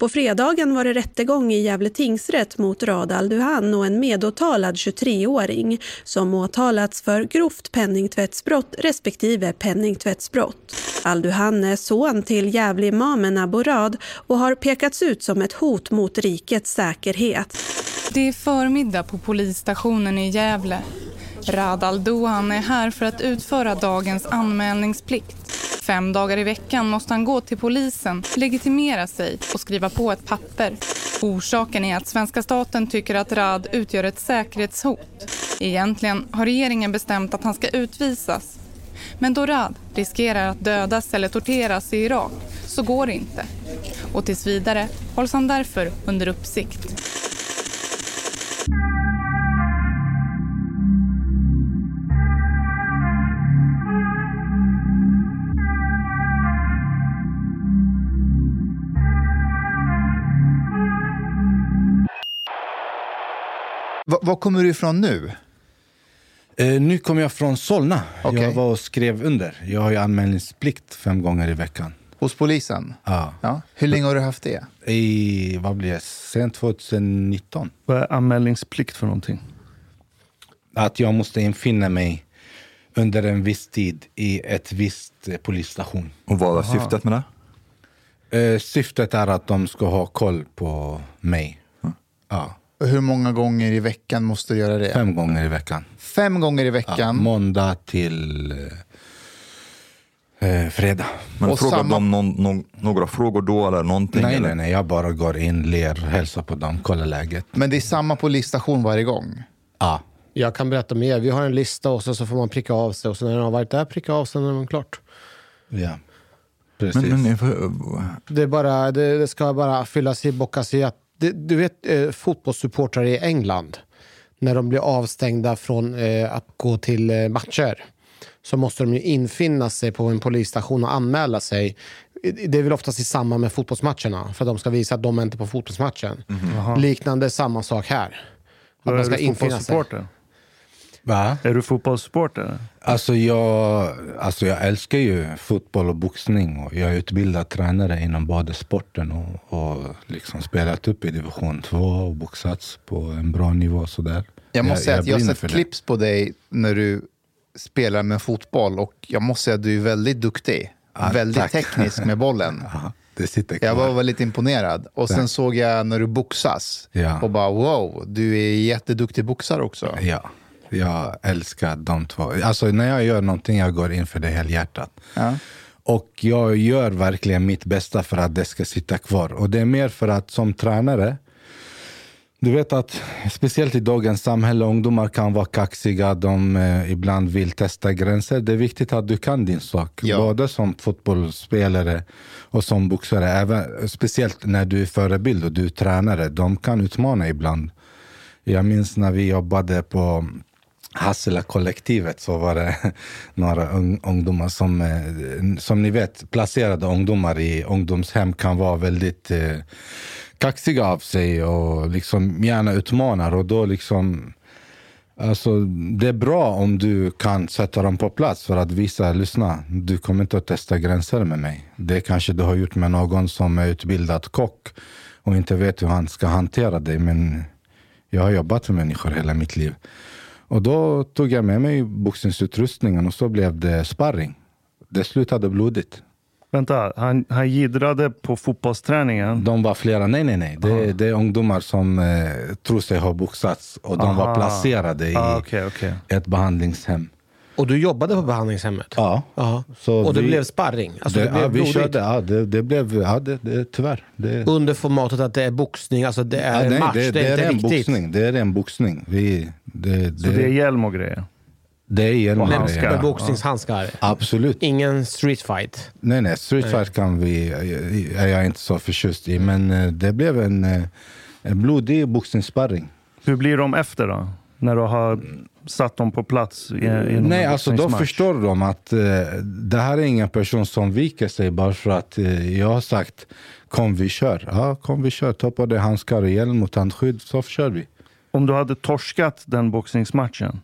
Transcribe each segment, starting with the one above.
På fredagen var det rättegång i Gävle tingsrätt mot Rad Alduhan och en medåtalad 23-åring som åtalats för grovt penningtvättsbrott respektive penningtvättsbrott. Alduhan är son till Gävle-imamen Abu och har pekats ut som ett hot mot rikets säkerhet. Det är förmiddag på polisstationen i Gävle. Radal Dohan är här för att utföra dagens anmälningsplikt. Fem dagar i veckan måste han gå till polisen, legitimera sig och skriva på ett papper. Orsaken är att svenska staten tycker att Rad utgör ett säkerhetshot. Egentligen har regeringen bestämt att han ska utvisas. Men då Rad riskerar att dödas eller torteras i Irak så går det inte. Och tills vidare hålls han därför under uppsikt. Va- Var kommer du ifrån nu? Eh, nu kommer jag från Solna. Okej. Jag var och skrev under. Jag har ju anmälningsplikt fem gånger i veckan. Hos polisen? Ja. Ja. Hur länge har du haft det? I, vad blir det, sen 2019. Vad är anmälningsplikt för någonting? Att jag måste infinna mig under en viss tid i ett visst eh, polisstation. Och vad är syftet med det? Eh, syftet är att de ska ha koll på mig. Ja, Och Hur många gånger i veckan måste du göra det? fem gånger i veckan. Fem gånger i Ja, veckan? måndag till eh, eh, fredag. Men Och frågar samma- de någon, någon, några frågor då eller någonting? Nej, eller? nej, nej. Jag bara går in, ler, hälsar på dem, kollar läget. Men det är samma polisstation varje gång? Ja. Jag kan berätta mer. Vi har en lista och så, får man pricka av sig. Och så när den har varit där, pricka av sig när man är klart. ja. Precis. Men, men, för- Det, är bara, det, det ska bara fyllas i, bockas i. Att, det, du vet eh, fotbollssupportrar i England. När de blir avstängda från eh, att gå till eh, matcher. Så måste de ju infinna sig på en polisstation och anmäla sig. Det är väl oftast i samband med fotbollsmatcherna. För att de ska visa att de är inte på fotbollsmatchen. Liknande samma sak här. Att man är ska du infinna sig. Va? Är du fotbollssupporter? Alltså jag, alltså jag älskar ju fotboll och boxning. Och jag är utbildad tränare inom både sporten och, och liksom spelat upp i division 2 och boxats på en bra nivå. Sådär. Jag måste säga att jag har sett clips på dig när du spelar med fotboll och jag måste säga att du är väldigt duktig. Ja, väldigt tack. teknisk med bollen. Ja, det sitter kvar. Jag var väldigt imponerad. Och sen såg jag när du boxas Ja. och bara wow, du är jätteduktig boxare också. Ja, jag älskar de två. Alltså när jag gör någonting, jag går in för det helhjärtat. Ja. Och jag gör verkligen mitt bästa för att det ska sitta kvar. Och det är mer för att som tränare, du vet att speciellt i dagens samhälle, ungdomar kan vara kaxiga, de eh, ibland vill testa gränser. Det är viktigt att du kan din sak. Ja. Både som fotbollsspelare och som boxare. Även, speciellt när du är förebild och du är tränare. De kan utmana ibland. Jag minns när vi jobbade på Hassela-kollektivet så var det några ungdomar som, eh, som ni vet, placerade ungdomar i ungdomshem kan vara väldigt eh, kaxiga av sig och liksom gärna utmanar. Och då liksom Alltså, det är bra om du kan sätta dem på plats för att visa, lyssna, du kommer inte att testa gränser med mig. Det kanske du har gjort med någon som är utbildad kock och inte vet hur han ska hantera dig. Men jag har jobbat med människor hela mitt liv. Och då tog jag med mig boxningsutrustningen och så blev det sparring. Det slutade blodigt. Vänta, han, han giddrade på fotbollsträningen? De var flera. Nej, nej, nej. Det, det är ungdomar som eh, tror sig ha boxats och de Aha. var placerade i Ah, okej, okej. ett behandlingshem. Och du jobbade på behandlingshemmet? Ja. Ja. Så och det vi- blev sparring? Alltså det, det, blev ja, vi blodigt? körde, ja, det, det blev, ja, det, det, tyvärr. Det, Under formatet att det är boxning, alltså det är ja, en nej, match, det, det, är inte en riktigt. boxning. Det är en boxning. Vi, det, Så det är hjälm och grejer? det är hjälm och handskar. Med boxningshandskar? Absolut. Ingen street fight? Nej, nej. Street fight kan vi, är jag inte så förtjust i. Men eh, det blev en, eh, en blodig boxningssparring. Hur blir de efter då? När du har satt dem på plats? I, i Nej, alltså då förstår de att eh, det här är ingen person som viker sig bara för att eh, jag har sagt kom vi kör. Ja, kom vi kör. Ta på dig handskar och hjälm och tandskydd så kör vi. Om du hade torskat den boxningsmatchen,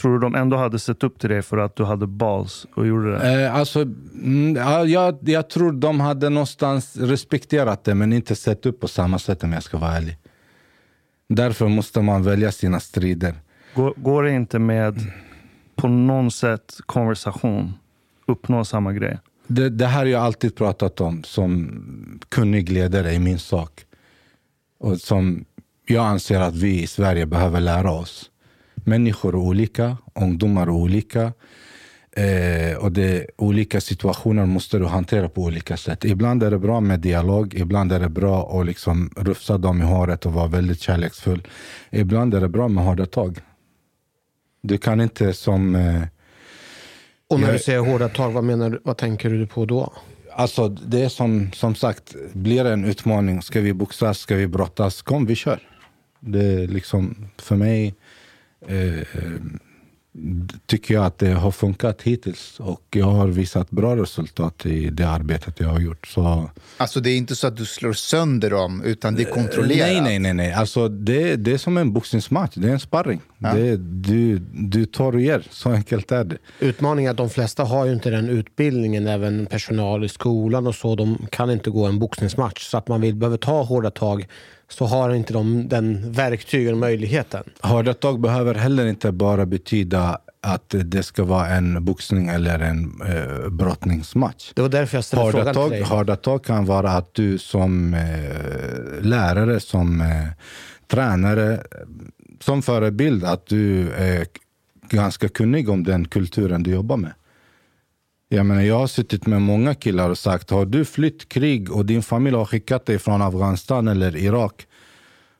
tror du de ändå hade sett upp till dig för att du hade balls och gjorde det? Eh, alltså, mm, ja, jag, jag tror de hade någonstans respekterat det men inte sett upp på samma sätt om jag ska vara ärlig. Därför måste man välja sina strider. Går, går det inte med på något sätt konversation uppnå samma grej? Det, det här har jag alltid pratat om som kunnig ledare i min sak. Och som jag anser att vi i Sverige behöver lära oss. Människor är olika, ungdomar är olika. Eh, och det, olika situationer måste du hantera på olika sätt. Ibland är det bra med dialog, ibland är det bra att liksom rufsa dem i håret och vara väldigt kärleksfull. Ibland är det bra med hårda tag. Du kan inte som... Eh, Och när Jag- du säger hårda tag, vad, menar vad tänker du på då? Alltså det är som, som sagt, blir det en utmaning, ska vi boxas, ska vi brottas, kom vi kör. Det är liksom, för mig eh, tycker jag att det har funkat hittills och jag har visat bra resultat i det arbetet jag har gjort. Så, Alltså det är inte så att du slår sönder dem, utan det är kontrollerat. nej, nej, nej. nej. Alltså, det, det är som en boxningsmatch, det är en sparring. Ja. Det, du, du tar och ger, så enkelt är det. Utmaningen är att de flesta har ju inte den utbildningen, även personal i skolan och så. De kan inte gå en boxningsmatch. Så att man vill, behöver ta hårda tag så har inte de den verktygen och möjligheten. Hårda tag behöver heller inte bara betyda att det ska vara en boxning eller en eh, brottningsmatch. Det var därför jag ställde Hårda frågan tag, till dig. hårda tag kan vara att du som eh, lärare, som eh, tränare, eh, som förebild, att du är ganska kunnig om den kulturen du jobbar med. Jag, menar, jag har suttit med många killar och sagt, har du flytt krig och din familj har skickat dig från Afghanistan eller Irak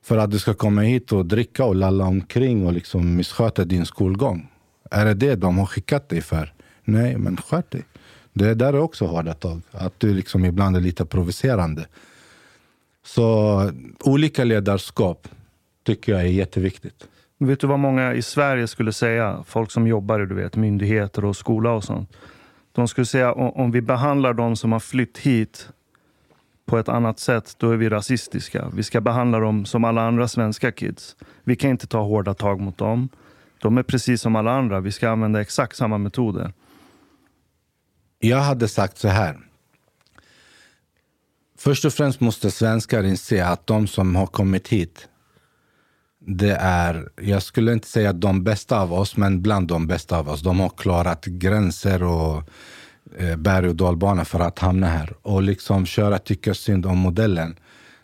för att du ska komma hit och dricka och lalla omkring och liksom missköta din skolgång? Är det det de har skickat dig för? Nej, men skärp dig. Det där är också hårda tag. Att du liksom ibland är lite provocerande. Så olika ledarskap tycker jag är jätteviktigt. Vet du vad många i Sverige skulle säga? Folk som jobbar i du vet, myndigheter och skola och sånt. De skulle säga om, om vi behandlar de som har flytt hit på ett annat sätt, då är vi rasistiska. Vi ska behandla dem som alla andra svenska kids. Vi kan inte ta hårda tag mot dem. De är precis som alla andra. Vi ska använda exakt samma metoder. Jag hade sagt så här. Först och främst måste svenskar inse att de som har kommit hit, det är, jag skulle inte säga de bästa av oss, men bland de bästa av oss. De har klarat gränser och eh, berg och dalbana för att hamna här. Och liksom köra tycka synd om modellen,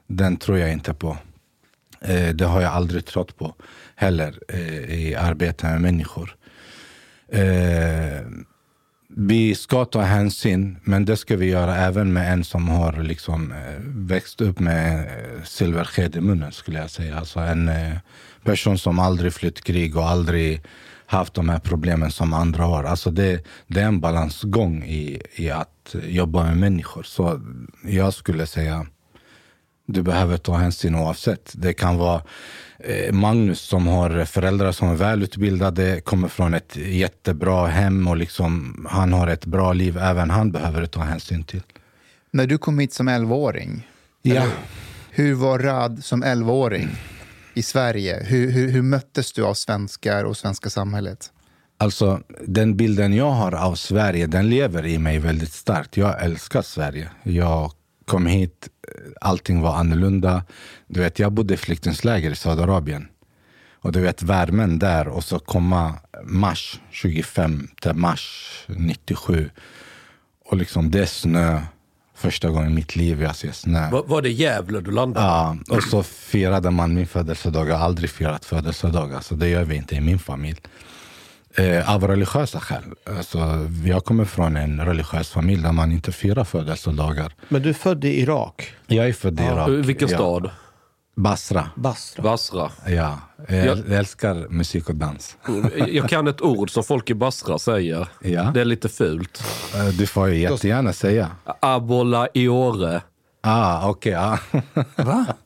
den tror jag inte på. Eh, det har jag aldrig trott på heller eh, i arbete med människor. Eh, vi ska ta hänsyn, men det ska vi göra även med en som har liksom, eh, växt upp med eh, silversked i munnen, skulle jag säga. Alltså en eh, person som aldrig flytt krig och aldrig haft de här problemen som andra har. Alltså det, det är en balansgång i, i att jobba med människor. Så jag skulle säga du behöver ta hänsyn oavsett. Det kan vara eh, Magnus som har föräldrar som är välutbildade, kommer från ett jättebra hem och liksom, han har ett bra liv. Även han behöver du ta hänsyn till. När du kom hit som 11-åring, Ja. hur var Rad som 11-åring? i Sverige? Hur, hur, hur möttes du av svenskar och svenska samhället? Alltså, den bilden jag har av Sverige, den lever i mig väldigt starkt. Jag älskar Sverige. Jag kom hit, allting var annorlunda. Du vet, jag bodde i flyktingsläger i Saudiarabien. Och du vet värmen där och så komma mars, 25 mars 97. Och liksom det är snö. Första gången i mitt liv jag ser snö. Var, var det Gävle du landade? Ja, och så firade man min födelsedag. Jag har aldrig firat födelsedagar, så det gör vi inte i min familj. Eh, av religiösa skäl. Alltså, jag kommer från en religiös familj där man inte firar födelsedagar. Men du är född i Irak? Jag är född i Irak. Vilken ja. stad? Basra. Basra. Basra. Ja, jag, jag älskar musik och dans. Jag kan ett ord som folk i Basra säger. Ja. Det är lite fult. Eh, Du får ju jättegärna säga. Abola iore. Ah, okej. ah. Va?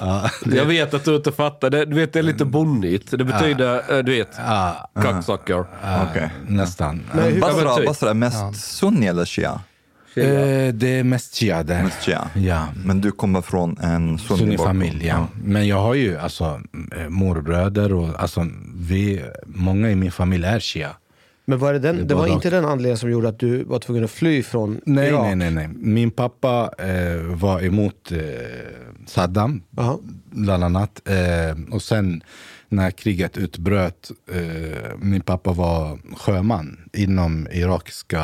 Ja, Jag vet att du inte fattar. Det, du vet, det är lite bonnigt. Det betyder, eh, du vet, ah, cocksucker. Okej. nästan. Men hur- Basra, typ. Basra är mest sunni eller shia? Eh, det är mest shia där. Mest shia. Ja. Men du kommer från en sunni Sunni-familj, ja. Men jag har ju alltså eh, morbröder och alltså vi, många i min familj är shia. Men var det, den, Det det var inte den anledningen som gjorde att du var tvungen att fly från Nej, Irak? nej, nej, nej. Min pappa eh, var emot eh, Saddam, Jaha. bland annat. Eh, och sen när kriget utbröt, eh, min pappa var sjöman inom irakiska,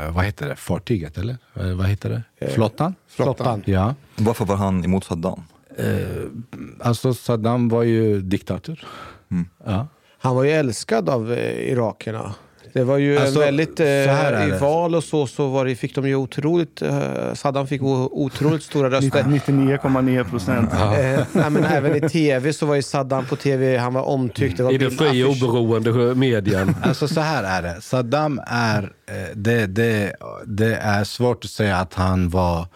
eh, vad heter det, fartyget eller? Eh, vad heter det? Flottan? Flottan. Ja. Varför var han emot Saddam? Alltså Saddam var ju diktator. Ja. Han var ju älskad av eh, irakerna. Det var ju Alltså, väldigt... så här Eh, I val och så, så var det, fick de ju otroligt... Eh, Saddam fick otroligt stora röster. 99,9 procent. Eh, nej, men även i tv så var ju Saddam på tv, han var omtyckt. Det var I den fria oberoende medien. Alltså så här är det. Saddam är, eh, det, det, det är svårt att säga att han var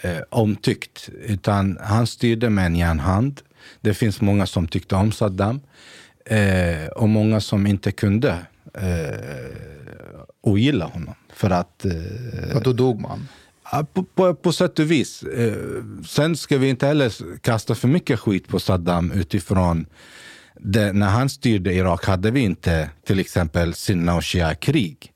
eh, omtyckt. Utan han styrde med en järnhand. Det finns många som tyckte om Saddam. Eh, och många som inte kunde eh, ogilla honom. För att... Eh, Och då dog man. På, på, på sätt och vis. Eh, sen ska vi inte heller kasta för mycket skit på Saddam utifrån det, när han styrde Irak hade vi inte till exempel Sunna och Shia-krig.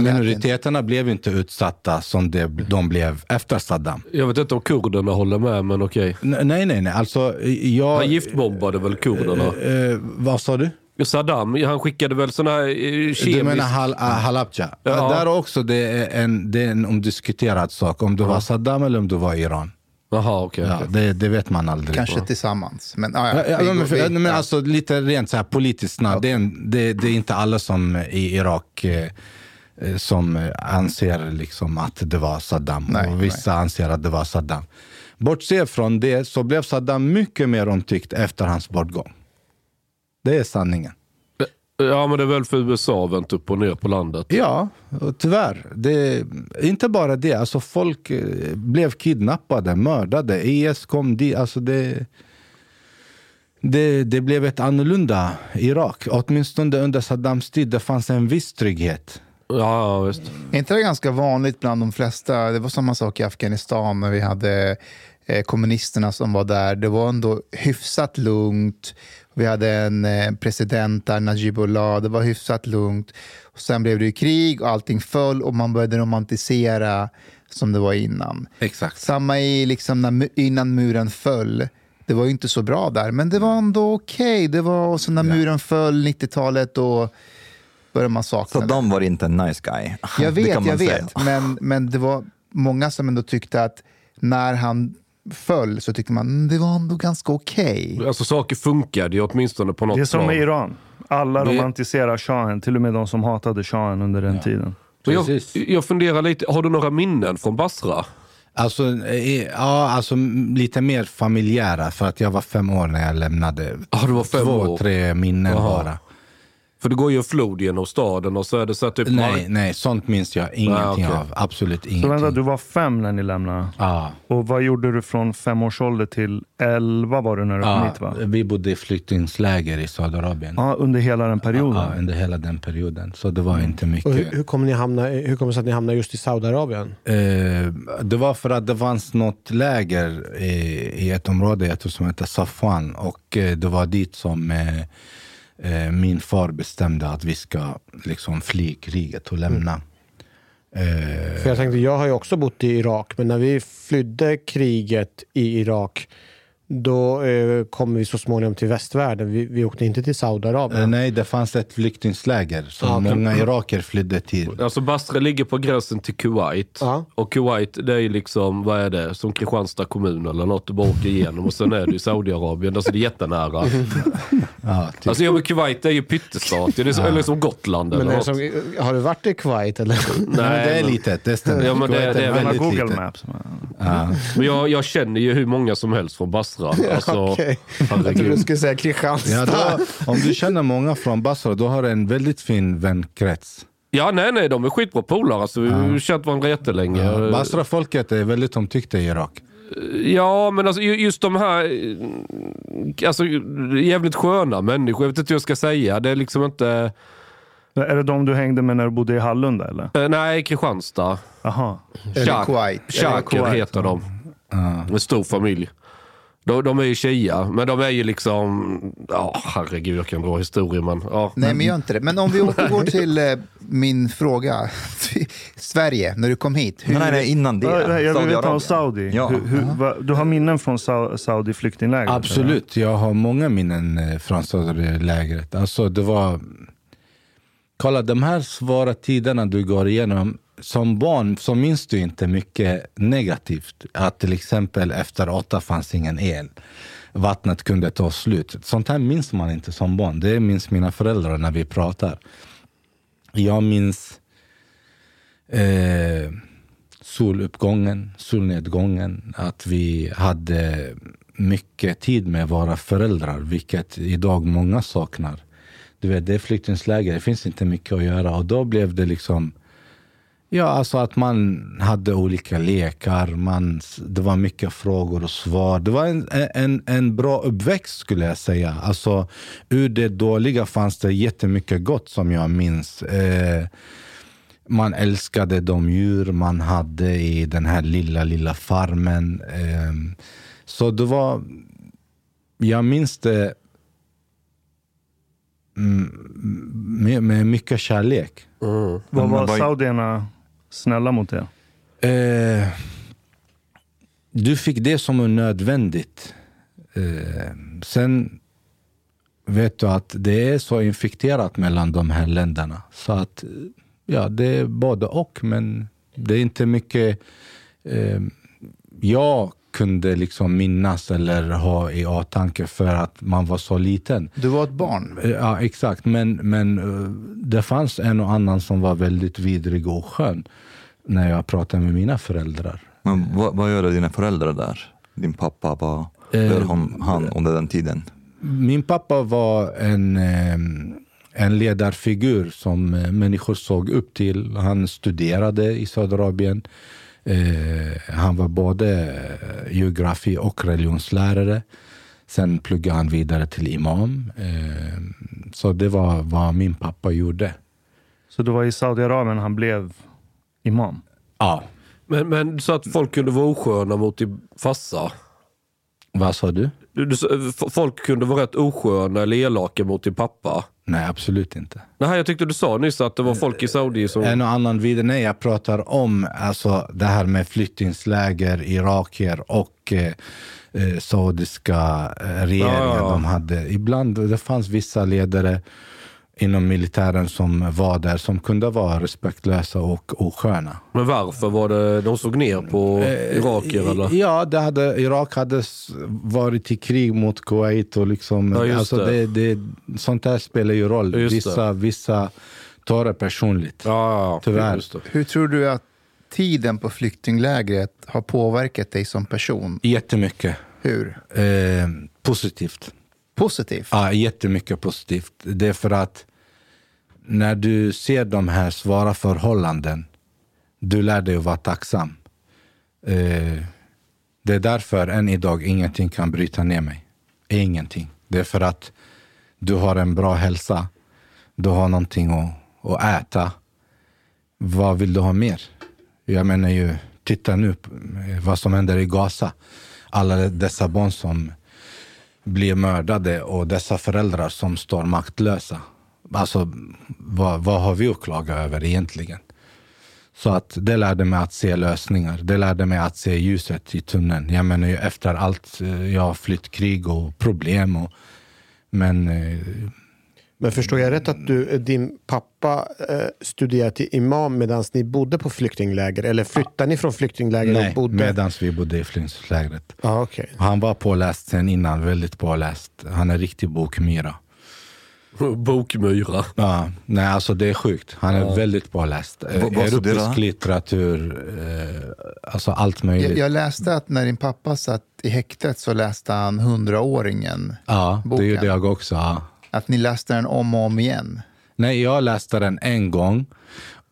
Minoriteterna blev inte utsatta som det, de blev efter Saddam. Jag vet inte om kurderna håller med, men okej. N- Nej, nej, nej. Alltså, jag... Han giftbombade väl kurderna? Eh, vad sa du? Saddam, han skickade väl såna här eh, kemiskt... Du menar Hal ah, Halabja? Ja. Där också, det är en, det är en omdiskuterad sak. Om du var Saddam eller om du var Iran. Jaha, okej. Ja, det, det vet man aldrig. Kanske tillsammans. Men, ah, ja, Ja, men, för, men alltså lite rent så här politiskt snabbt. Det, är en, det, det är inte alla som i Irak eh, eh, som eh, anser liksom att det var Saddam. Nej, och vissa anser att det var Saddam. Bortse från det så blev Saddam mycket mer omtyckt efter hans bortgång. Det är sanningen. Ja, men det är väl för USA vänt upp och ner på landet. Ja, tyvärr. Det, inte bara det. Alltså folk eh, blev kidnappade, mördade. IS kom dit. Alltså det, det, det blev ett annorlunda Irak. Åtminstone under Saddams tid. Det fanns en viss trygghet. Ja, ja, visst. Är inte det ganska vanligt bland de flesta? Det var samma sak i Afghanistan när vi hade eh, kommunisterna som var där. Det var ändå hyfsat lugnt. Vi hade en eh, president där, Najibullah. Det var hyfsat lugnt. Och sen blev det ju krig och allting föll och man började romantisera som det var innan. Exakt. Samma i liksom när, innan muren föll. Det var ju inte så bra där, men det var ändå okej. Det var och så när muren föll, 90-talet, då började man sakna det. Saddam var inte en nice guy. Jag vet, jag säga. vet. Men, men det var många som ändå tyckte att när han föll så tyckte man "Mm, det var ändå ganska okej. Alltså saker funkade ju åtminstone på något Det är som plan. med Iran. Alla Det- romantiserar shahen, till och med de som hatade shahen under den tiden. Men jag, Precis. jag funderar lite, har du några minnen från Basra? Alltså, eh, ja, alltså lite mer familjära. För att jag var fem år när jag lämnade. Ja, du var fem Två, år. tre minnen Jaha. bara. För det går ju en flod genom staden och så är det så att typ... Nej, nej, sånt minns jag ingenting okej. av. Absolut Så ingenting. vänta, du var fem när ni lämnade. Ja. Och vad gjorde du från fem års ålder till elva var du när du kom Ja, hit va? vi bodde i flyktingsläger i Saudiarabien. Ja, under hela den perioden. Ja, under hela den perioden. Så det var inte mycket. Och hur, hur, kommer ni hamna, hur kommer det sig att ni hamnade just i Saudiarabien? Eh, det var för att det fanns något läger i, i ett område jag tror som heter Safwan. Och eh, det var dit som eh, eh, min far bestämde att vi ska liksom fly kriget och lämna. Eh, För jag tänkte, jag har ju också bott i Irak, men när vi flydde kriget i Irak, då eh, kom vi så småningom till västvärlden. Vi, vi åkte inte till eh, Saudiarabien. nej, det fanns ett flyktingsläger som okej. många iraker flydde till. Alltså Basra ligger på gränsen till Kuwait. Ja. Och Kuwait det är liksom, vad är det, som Kristianstad kommun eller något du bara åker igenom. Och sen är det ju Saudiarabien, alltså det är jättenära. Ja, typ. Alltså ja, men Kuwait är ju pyttestat, det är så, eller som Gotland Men eller är det något. som, har du varit i Kuwait eller? Nej, men det är men- litet, det stämmer. Ja, men det- Kuwait det är väldigt Google litet. Maps. Ja. Men jag, jag känner ju hur många som helst från Basra. Alltså, Okej. Jag trodde du skulle säga Kristianstad. Ja, då, om du känner många från Basra, då har du en väldigt fin vänkrets. Ja, nej, nej, de är skitbra polare. Alltså, vi har känt varandra jättelänge. Ja, Basra-folket är väldigt omtyckta i Irak. Ja, men alltså, ju- just de här... eh, Alltså, jävligt sköna människor. Jag vet inte hur jag ska säga. Det är liksom inte... Är det de du hängde med när du bodde i Hallunda eller? Eh, nej, Kristianstad. Jaha. Kuwait, heter de. En stor familj. De, de är ju Shia, men de är ju liksom... Ja, herregud, jag kan dra historier, men... Ja. Nej, men gör inte det. Men om vi återgår till eh, min fråga. Sverige, när du kom hit. Hur, Nej, nej, innan det. Ja, Jag vill veta om. Saudi. Ja. Hur, hur, va, du har minnen från Sa- Saudi flyktinglägret? Absolut, jag har många minnen eh, från Saudilägret. Alltså det var... Kolla, de här svåra tiderna du går igenom. Som barn så minns du inte mycket negativt. Att till exempel efter åtta fanns ingen el. Vattnet kunde ta slut. Sånt här minns man inte som barn. Det minns mina föräldrar när vi pratar. Jag minns eh, soluppgången, solnedgången. Att vi hade mycket tid med våra föräldrar, vilket idag många saknar. Du vet, det är flyktingsläger, det finns inte mycket att göra. Och då blev det liksom Ja, alltså att man hade olika lekar, man, det var mycket frågor och svar. Det var en, en, en bra uppväxt skulle jag säga. Alltså, ur det dåliga fanns det jättemycket gott som jag minns. Eh, man älskade de djur man hade i den här lilla, lilla farmen. Eh, så det var... Jag minns det mm, med, med mycket kärlek. Vad Men var vad- saudierna snälla mot er? Eh, du fick det som är nödvändigt. Eh, sen vet du att det är så infekterat mellan de här länderna. Så att eh, ja, det är både och, men det är inte mycket eh, jag kunde liksom minnas eller ha i åtanke för att man var så liten. Du var ett barn. Eh, Ja, exakt. Men, men eh, det fanns en och annan som var väldigt vidrig och skön när jag pratade med mina föräldrar. Men vad, vad gör dina föräldrar där? Din pappa, vad gör han, han under den tiden? Min pappa var en, eh, en ledarfigur som eh, människor såg upp till. Han studerade i Saudiarabien. Eh, han var både eh, geografi och religionslärare. Sen pluggade han vidare till imam. Eh, så det var vad min pappa gjorde. Så det var i Saudiarabien han blev imam? Ja. Men, men så att folk kunde vara osköna mot din farsa? Vad sa du? Du, folk kunde vara rätt osköna eller elaka mot din pappa? Nej, absolut inte. Nej, jag tyckte du sa nyss att det var folk i Saudi som... En och annan vidare. Nej, jag pratar om alltså, det här med flyktingsläger, irakier och eh, eh, saudiska eh, regeringar. Ja, ja. De hade. Ibland det fanns vissa ledare inom militären som var där som kunde vara respektlösa och osköna. Men varför? Var det, de såg ner på Eh, irakier eller? Ja, det hade, Irak hade varit i krig mot Kuwait. Och liksom, Ja, alltså det. det. Det, sånt där spelar ju roll. Just Vissa, vissa tar det personligt. Ja, ja, Tyvärr. just det. Hur tror du att tiden på flyktinglägret har påverkat dig som person? Jättemycket. Hur? Eh, positivt. Positivt? Ja, jättemycket positivt. Det är för att när du ser de här svåra förhållanden, du lär dig att vara tacksam. Eh, det är därför än idag ingenting kan bryta ner mig. Ingenting. Det är för att du har en bra hälsa. Du har någonting att, att äta. Vad vill du ha mer? Jag menar ju, titta nu eh, vad som händer i Gaza. Alla dessa barn som blir mördade och dessa föräldrar som står maktlösa. Alltså, vad, vad har vi att klaga över egentligen? Så att det lärde mig att se lösningar. Det lärde mig att se ljuset i tunneln. Jag menar, ju efter allt, eh, jag har flytt krig och problem. Och, men eh, men förstår jag rätt att du, din pappa eh, studerade till imam medan ni bodde på flyktingläger? Eller flyttade ni från flyktingläger nej, och bodde? medan vi bodde i flyktinglägret. Ah, okay. Han var påläst sen innan, väldigt påläst. Han är riktig bokmyra. Bokmyra. Ja, nej, alltså det är sjukt. Han är Ja. väldigt påläst. Eh, Europeisk han? litteratur, eh, alltså allt möjligt. Jag, jag läste att när din pappa satt i häktet så läste han Hundraåringen. ja, det boken. gjorde jag också. Ja. Att ni läste den om och om igen. Nej, jag läste den en gång.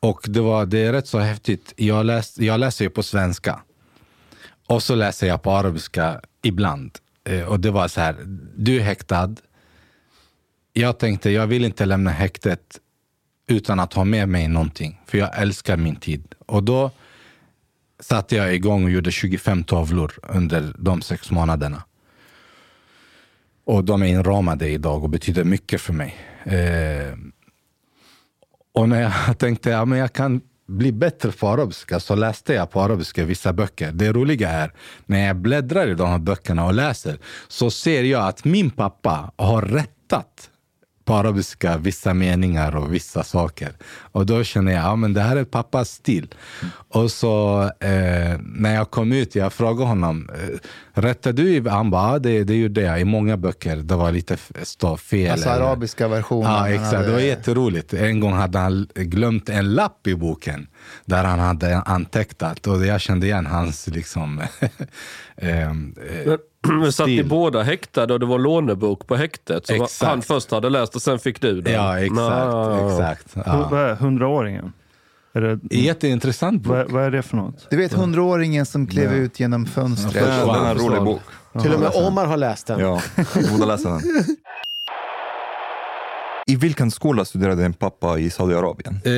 Och det, var, det är rätt så häftigt. Jag, läst, jag läser ju på svenska. Och så läser jag på arabiska ibland. Eh, och det var så här, du är häktad. Jag tänkte, jag vill inte lämna häktet utan att ha med mig någonting. För jag älskar min tid. Och då satte jag igång och gjorde 25 tavlor under de sex månaderna. Och de är inramade idag och betyder mycket för mig. Eh, och när jag tänkte att ja, men jag kan bli bättre på arabiska så läste jag på arabiska vissa böcker. Det roliga är, när jag bläddrar i de här böckerna och läser så ser jag att min pappa har rättat på arabiska vissa meningar och vissa saker. Och då känner jag, ja men det här är pappas stil. Och så eh, när jag kom ut, jag frågade honom, eh, rättade du? i-" Han bara, ja det, det gjorde jag i många böcker. Det var lite stå fel. Alltså eller- arabiska versionen. Ja, exakt. hade- Det var jätteroligt. En gång hade han glömt en lapp i boken där han hade antecknat och jag kände igen hans liksom... ehm, eh, Men satt ni båda häktade och det var lånebok på häktet? Så Exakt. han först hade läst och sen fick du den? ja, exakt. Ja. exakt. Ja. Vad är hundraåringen? Är det, Jätteintressant bok. vad, vad är det för något? Du vet hundraåringen som klev ut genom fönstret. Det är en rolig bok. Till och med Omar har läst den. Ja, borde läsa den. I vilken skola studerade din pappa i Saudiarabien? Eh,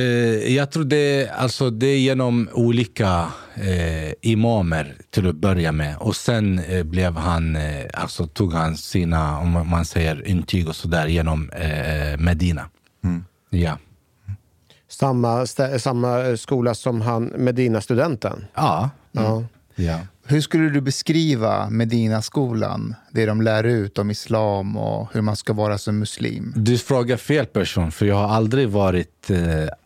jag tror det, alltså det är genom olika eh, imamer till att börja med. Och sen eh, blev han, eh, alltså tog han sina, om man säger intyg och sådär genom eh, Medina. Mm. Ja. Samma, samma skola som han, Medina-studenten. Ja. Ja. ja. Hur skulle du beskriva Medina-skolan? Det de lär ut om islam och hur man ska vara som muslim. Du frågar fel person, för jag har aldrig varit eh,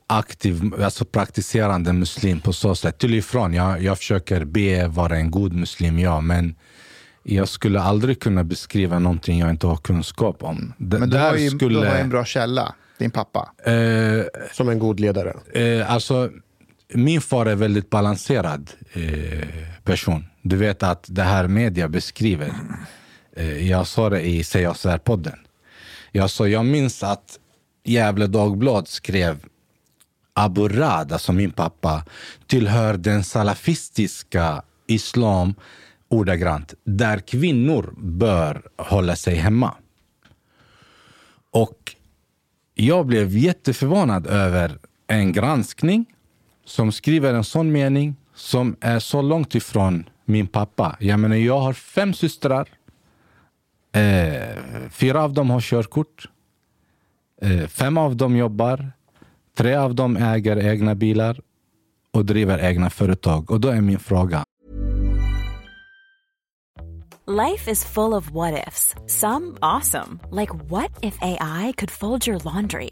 aktiv, alltså praktiserande muslim på så sätt. Till ifrån, jag, jag försöker be, vara en god muslim, ja, men jag skulle aldrig kunna beskriva någonting jag inte har kunskap om. D- Men du har, ju, skulle, du har ju en bra källa, din pappa. eh, Som en god ledare. Eh, alltså, min far är en väldigt balanserad eh, person. Du vet att det här media beskriver. Eh, jag sa det i Säg oss podden jag, sa, jag minns att Gävle Dagblad skrev Abu Rad, alltså min pappa, tillhör den salafistiska islam ordagrant, där kvinnor bör hålla sig hemma. Och jag blev jätteförvånad över en granskning som skriver en sån mening som är så långt ifrån min pappa. Jag menar, jag har fem systrar. Eh, fyra av dem har körkort. Eh, fem av dem jobbar. Tre av dem äger egna bilar och driver egna företag. Och då är min fråga, Life is full of what ifs. Some awesome, like what if AI could fold your laundry?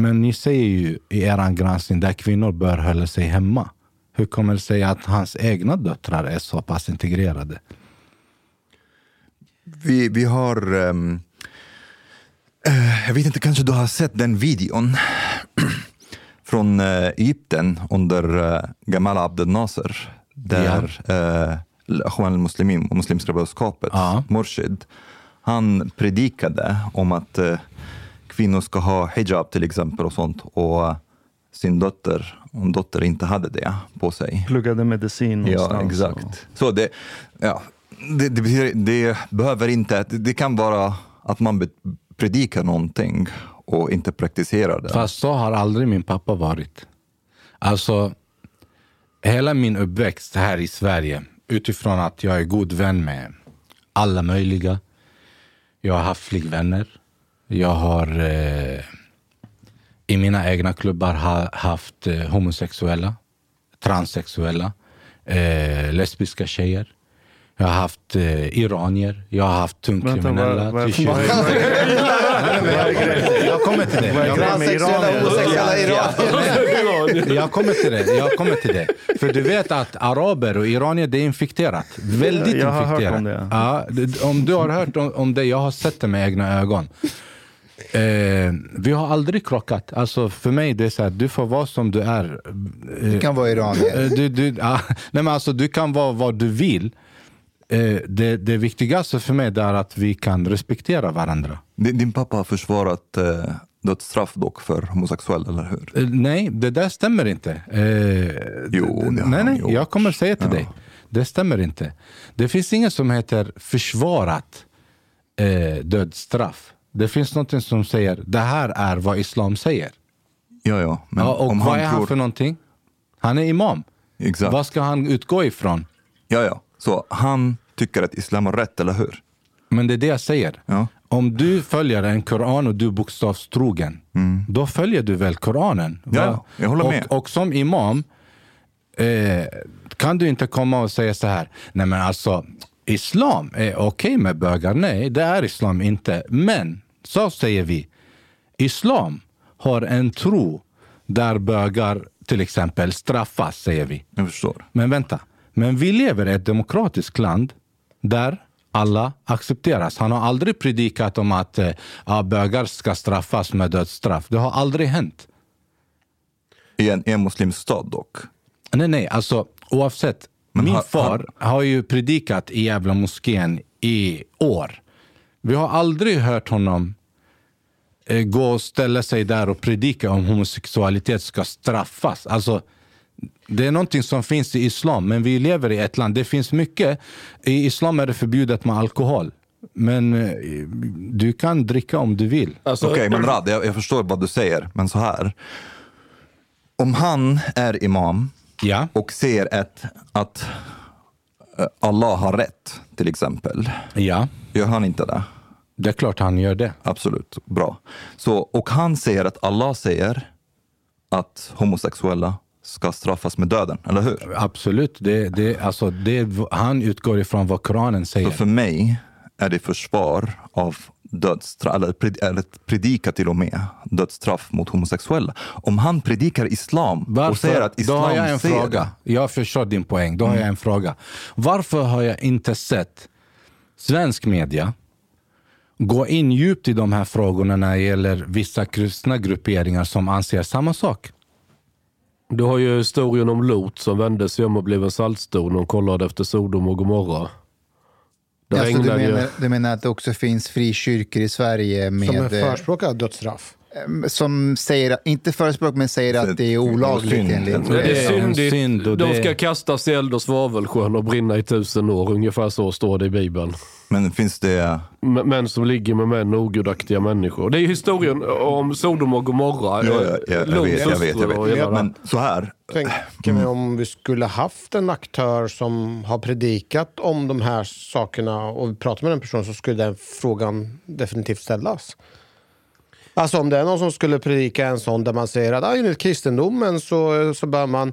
Men ni säger ju i er granskning där kvinnor bör hålla sig hemma. Hur kommer det sig att hans egna döttrar är så pass integrerade? Vi, vi har... ehm, eh, jag vet inte, kanske du har sett den videon från eh, Egypten under uh, Gamal Abdel Nasser. Där uh, Ikhwan al-Muslimin, Muslimska brödraskapet, Ja. Murshid, han predikade om att kvinnor ska ha hijab till exempel och sånt. Och sin dotter, om dotter inte hade det på sig. Pluggade medicin Ja, någonstans. exakt. Så det, ja, det, det, betyder- det behöver inte, det, det kan vara att man predikar någonting och inte praktiserar det. Fast så har aldrig min pappa varit. Alltså, hela min uppväxt här i Sverige, utifrån att jag är god vän med alla möjliga. Jag har haft flickvänner. Jag har eh, i mina egna klubbar ha, haft eh, homosexuella, transsexuella, eh, lesbiska tjejer. Jag har haft eh, iranier, jag har haft tungkriminella. 20. Jag kommer till det. Jag kommer till det. Jag kommer till det. För du vet att araber och iranier, det är infekterat. Väldigt Jag har hört infekterat. om det. Ja, om du har hört om, om det, jag har sett det med egna ögon. Eh, vi har aldrig krockat. Alltså för mig det är så här, du får vara som du är. Eh, Du kan vara iranier. Eh, Du, du, ja, nej men alltså, du kan vara vad du vill. Eh, det, det viktigaste för mig är att vi kan respektera varandra. Din, din pappa har försvarat eh, dödsstraff dock för homosexuella, eller hur? Eh, Nej, det där stämmer inte. Eh, Jo, det har nej, han nej, gjort. jag kommer säga till Ja. dig. Det stämmer inte. Det finns inget som heter försvarat eh, dödsstraff. Det finns något som säger det här är vad islam säger. Ja, ja. Men ja, och om vad han är han tror- för någonting? Han är imam. Exakt. Vad ska han utgå ifrån? Ja, ja. Så han tycker att islam har rätt, eller hur? Men det är det jag säger. Ja. Om du följer en koran och du är bokstavstrogen, då följer du väl koranen? Mm. Ja, Va? jag håller och, med. Och som imam eh, kan du inte komma och säga så här, nej men alltså islam är okej med bögar. Nej, det är islam inte. Men, så säger vi, islam har en tro där bögar till exempel straffas, säger vi. Jag förstår. Men vänta, men vi lever i ett demokratiskt land där alla accepteras. Han har aldrig predikat om att eh, ja, bögar ska straffas med dödsstraff. Det har aldrig hänt. I en, en muslimsk stad dock. Nej, nej, alltså oavsett. Men min har- far har ju predikat i Jävla moskén i år. Vi har aldrig hört honom eh, gå och ställa sig där och predika om homosexualitet ska straffas. Alltså, det är någonting som finns i islam, men vi lever i ett land. Det finns mycket. I islam är det förbjudet med alkohol. Men eh, du kan dricka om du vill. Alltså, Okej, men Rad, jag, jag förstår vad du säger, men så här. Om han är imam Ja. och ser ett, att eh, Allah har rätt, till exempel. Ja, Gör han inte det? det är klart han gör det. Absolut, bra. Så, och han säger att Allah säger att homosexuella ska straffas med döden, eller hur? Absolut. Det, det, alltså, det, han utgår ifrån vad Koranen säger. Så för mig är det försvar av dödsstraff, eller, pred, eller predika till och med dödsstraff mot homosexuella. Om han predikar islam och säger att Då islam har jag en säger fråga. Jag förstår din poäng. Då har jag en fråga. Varför har jag inte sett svensk media gå in djupt i de här frågorna när det gäller vissa kristna grupperingar som anser samma sak? Du har ju historien om Lot som vände sig om och blev en saltstol när hon kollade efter Sodom och Gomorra. Det Alltså, du, regnade ju. menar, du menar att det också finns frikyrkor i Sverige Som med... en eh, förespråkar dödsstraff. Eh, som säger, inte förespråkar, men säger att det är olagligt Synd. enligt... Det är syndigt. synd och De ska kastas i eld och svavelsjön och brinna i tusen år. Ungefär så står det i Bibeln. Men finns det... M- Män som ligger med män, ogudaktiga människor. Det är ju historien om Sodom och Gomorra. Ja, ja, ja, jag, Lots vet, jag vet, jag vet. Men så här. Tänker mig om vi skulle haft en aktör som har predikat om de här sakerna och vi pratar med den personen så skulle den frågan definitivt ställas. Alltså om det är någon som skulle predika en sån där man säger att ah, enligt kristendomen så, så bör man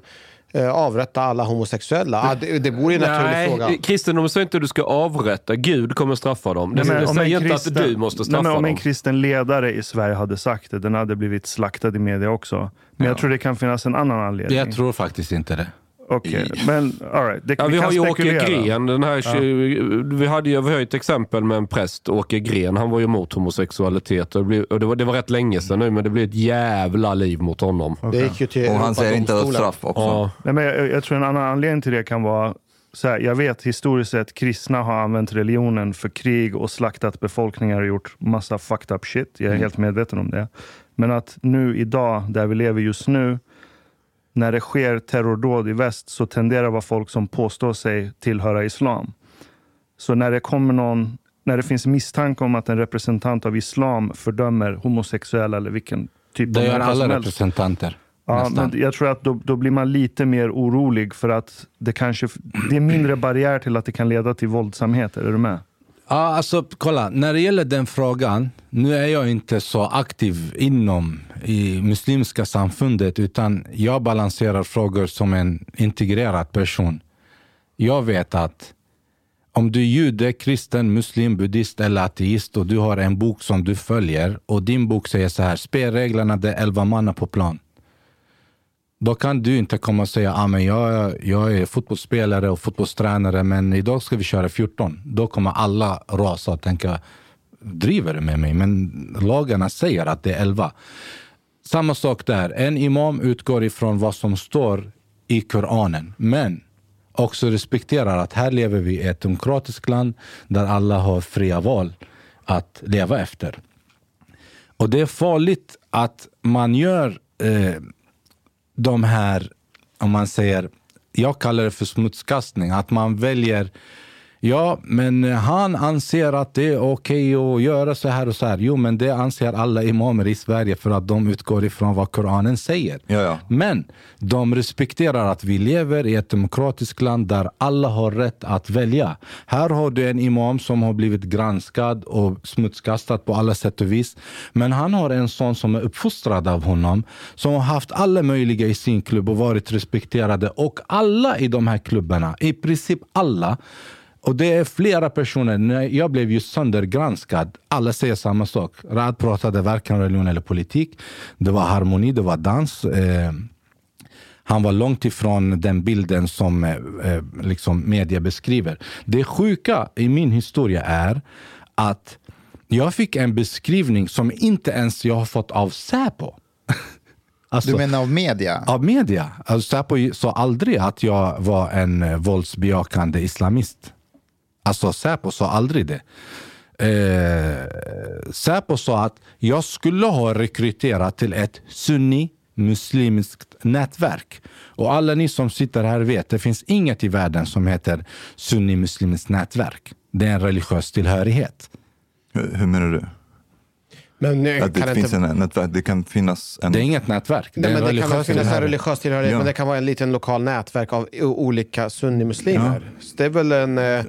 eh, avrätta alla homosexuella. Ah, det, det vore ju en naturlig Nej, fråga. kristendomen säger inte att du ska avrätta. Gud kommer straffa dem. Det, Nej, säger en inte kristen- att du måste Nej, straffa men om en kristen ledare i Sverige hade sagt det, den hade blivit slaktad i media också. Men jag tror det kan finnas en annan anledning. Jag tror faktiskt inte det. Okej, men all right. Det, Ja, vi har ju Åke. Gren. Den här, vi, hade ju, vi har ju ett exempel med en präst, Åke Gren. Han var ju emot homosexualitet. Och det, blev, och det, var, det var rätt länge sedan nu, men det blev ett jävla liv mot honom. Det gick ju till Och han säger inte dödsstraff också. Ja. Nej, men jag, jag tror en annan anledning till det kan vara så här, jag vet historiskt sett kristna har använt religionen för krig och slaktat befolkningar och gjort massa fucked up shit. Jag är Mm. helt medveten om det. Men att nu idag, där vi lever just nu, när det sker terrordåd i väst så tenderar det att vara folk som påstår sig tillhöra islam. Så när det kommer någon, när det finns misstanke om att en representant av islam fördömer homosexuella eller vilken typ Det av gör människa alla representanter. Ja, nästan. men jag tror att då, då blir man lite mer orolig för att det kanske det är mindre barriär till att det kan leda till våldsamheter. Är du med? Ja, alltså kolla. När det gäller den frågan, nu är jag inte så aktiv inom i muslimska samfundet utan jag balanserar frågor som en integrerad person. Jag vet att om du är jude, kristen, muslim, buddhist eller ateist och du har en bok som du följer och din bok säger så här, spelreglerna det är elva manna på plan. Då kan du inte komma och säga ah, men jag, jag är fotbollsspelare och fotbollstränare men idag ska vi köra 14. Då kommer alla rasa och tänka driver du med mig? Men lagarna säger att det är 11. Samma sak där. En imam utgår ifrån vad som står i Koranen. Men också respekterar att här lever vi i ett demokratiskt land där alla har fria val att leva efter. Och det är farligt att man gör eh, de här, om man säger, jag kallar det för smutskastning, att man väljer Ja, men han anser att det är okej att göra så här och så här. Jo, men det anser alla imamer i Sverige för att de utgår ifrån vad Koranen säger. Ja, ja. Men de respekterar att vi lever i ett demokratiskt land där alla har rätt att välja. Här har du en imam som har blivit granskad och smutskastad på alla sätt och vis. Men han har en son som är uppfostrad av honom, som har haft alla möjliga i sin klubb och varit respekterade. Och alla i de här klubbarna, i princip alla, och det är flera personer. När jag blev ju söndergranskad. Alla säger samma sak. Rad pratade varken religion eller politik. Det var harmoni, det var dans. Eh, han var långt ifrån den bilden som eh, eh, liksom media beskriver. Det sjuka i min historia är att jag fick en beskrivning som inte ens jag har fått av Säpo. Alltså, Du menar av media? av media. Alltså, Säpo sa aldrig att jag var en våldsbejakande islamist. Alltså Säpo sa aldrig det. Eh, Säpo sa att jag skulle ha rekryterat till ett sunni muslimskt nätverk. Och alla ni som sitter här vet, det finns inget i världen som heter sunni muslimskt nätverk. Det är en religiös tillhörighet. Hur, hur menar du? Men eh, Att det kan finns inte... en nätverk, det kan finnas en... Det är inget nätverk. Det Nej, är en men det kan finnas en tillhörighet. religiös tillhörighet, Ja. men det kan vara en liten lokal nätverk av olika sunnimuslimer. Så det är väl en... eh,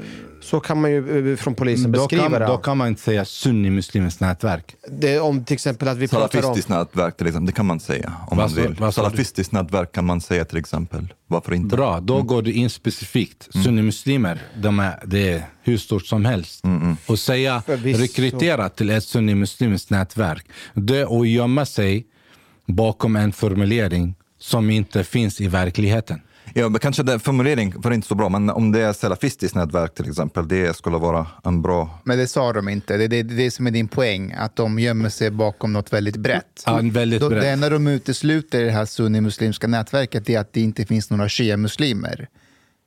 Så kan man ju eh, från polisen Då beskriva kan, det. då kan man inte säga sunni muslimskt nätverk. det. är Om till exempel att vi pratar om... Salafistiskt nätverk till exempel, det kan man säga om Vad man vill. vad? Salafistiskt nätverk kan man säga till exempel. Varför inte? Bra, då går du in specifikt. Sunnimuslimer, de är, det är hur stort som helst. Och säga Förvisso. rekrytera till ett sunnimuslimskt nätverk. Det och gömma sig bakom en formulering som inte finns i verkligheten. Ja, men kanske den formulering var inte så bra, men om det är salafistiskt nätverk till exempel, det skulle vara en bra... Men det sa de inte. Det är det, det, som är din poäng, att de gömmer sig bakom något väldigt brett. Ja, väldigt Då, brett. det enda de utesluter i det här sunnimuslimska nätverket är att det inte finns några shia-muslimer.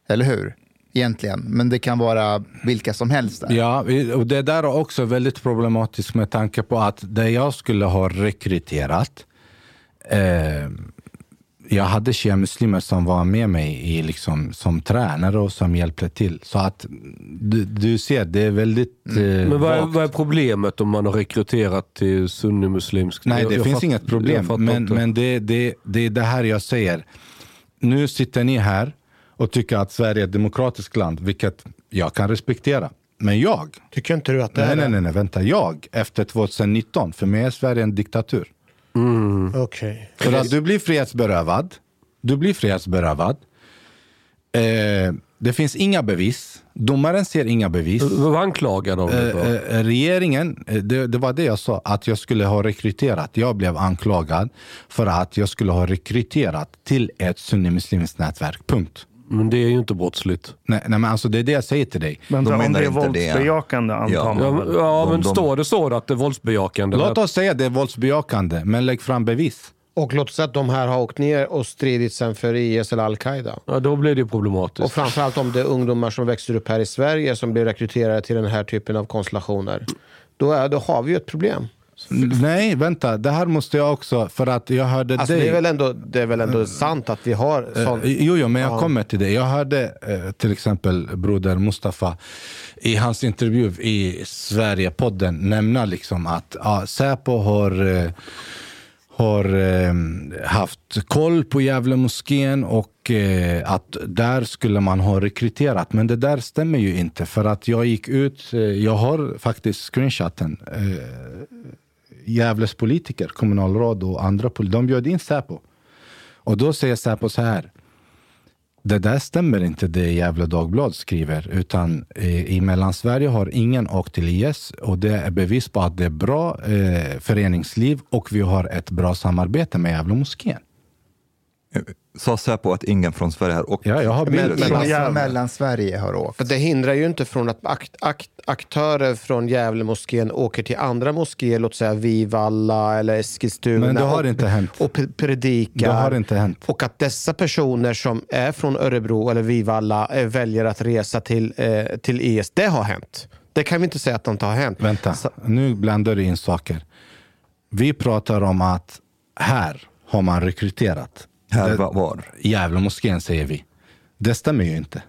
Eller hur? egentligen. Men det kan vara vilka som helst. Där. Ja, och det där är också väldigt problematiskt med tanke på att det jag skulle ha rekryterat eh, jag hade shia-muslimer som var med mig i, liksom, som tränare och som hjälpte till. Så att du, du ser, det är väldigt eh, Men vad är, vad är problemet om man har rekryterat till sunnimuslimsk? Nej, det Jag- jag finns fatt- inget jag problem. Men, inte. men det, det, det är det här jag säger. Nu sitter ni här och tycker att Sverige är ett demokratiskt land, vilket jag kan respektera. Men jag, Tycker inte du att det nej, är nej, det? nej, nej, vänta. Jag, efter 2019, för mig är Sverige en diktatur. Okej. För att du blir frihetsberövad. Du blir frihetsberövad. Eh, det finns inga bevis. Domaren ser inga bevis. Vad anklagar de dig Eh, eh, regeringen, eh, det, det var det jag sa, att jag skulle ha rekryterat. Jag blev anklagad för att jag skulle ha rekryterat till ett sunnimuslimskt nätverk. Punkt. Men det är ju inte brottsligt. Nej, nej, men alltså det är det jag säger till dig. Vänta, De om det är inte det. våldsbejakande antar Ja. man. Ja, men, ja, De- men de- står det så att det är våldsbejakande? Låt oss säga att det är våldsbejakande, men lägg fram bevis. Och låt säga att de här har åkt ner och stridit sen för IS eller Al-Qaida. Ja, då blir det ju problematiskt. Och framförallt om det är ungdomar som växer upp här i Sverige som blir rekryterade till den här typen av konstellationer. Då, är, då har vi ju ett problem. Nej, vänta. Det här måste jag också, för att jag hörde Alltså, dig. det är väl ändå, det är väl ändå sant att vi har. Eh, Jo, jo, men jag Ja. kommer till det. Jag hörde eh, till exempel broder Mustafa i hans intervju i Sverigepodden nämna liksom att ja, Säpo har, eh, har eh, haft koll på Gävle moskén och eh, att där skulle man ha rekryterat. Men det där stämmer ju inte för att jag gick ut, eh, jag har faktiskt screenshoten. Gävles politiker, kommunalråd och andra politiker, de bjöd in Säpo. Och då säger Säpo så här. Det där stämmer inte det Gävle Dagblad skriver. Utan eh, i Mellansverige har ingen åkt till IS. Och det är bevis på att det är bra eh, föreningsliv och vi har ett bra samarbete med Gävle moskén. Eh, Sa Säpo att ingen från Sverige har åkt? Ja, jag har bilder. men Från alltså- alltså, Mellansverige har åkt. För det hindrar ju inte från att akt, akt, aktörer från Gävle moskén åker till andra moskéer, låt säga Vivalla eller Eskilstuna. Men det har och, inte hänt. Och pre- predikar. Det har inte hänt. Och att dessa personer som är från Örebro eller Vivalla eh, väljer att resa till, eh, till IS, det har hänt. Det kan vi inte säga att det inte har hänt. Vänta, Så- nu blandar du in saker. Vi pratar om att här har man rekryterat. Här Det- var, var. Gävle moskén säger vi. Det stämmer ju inte.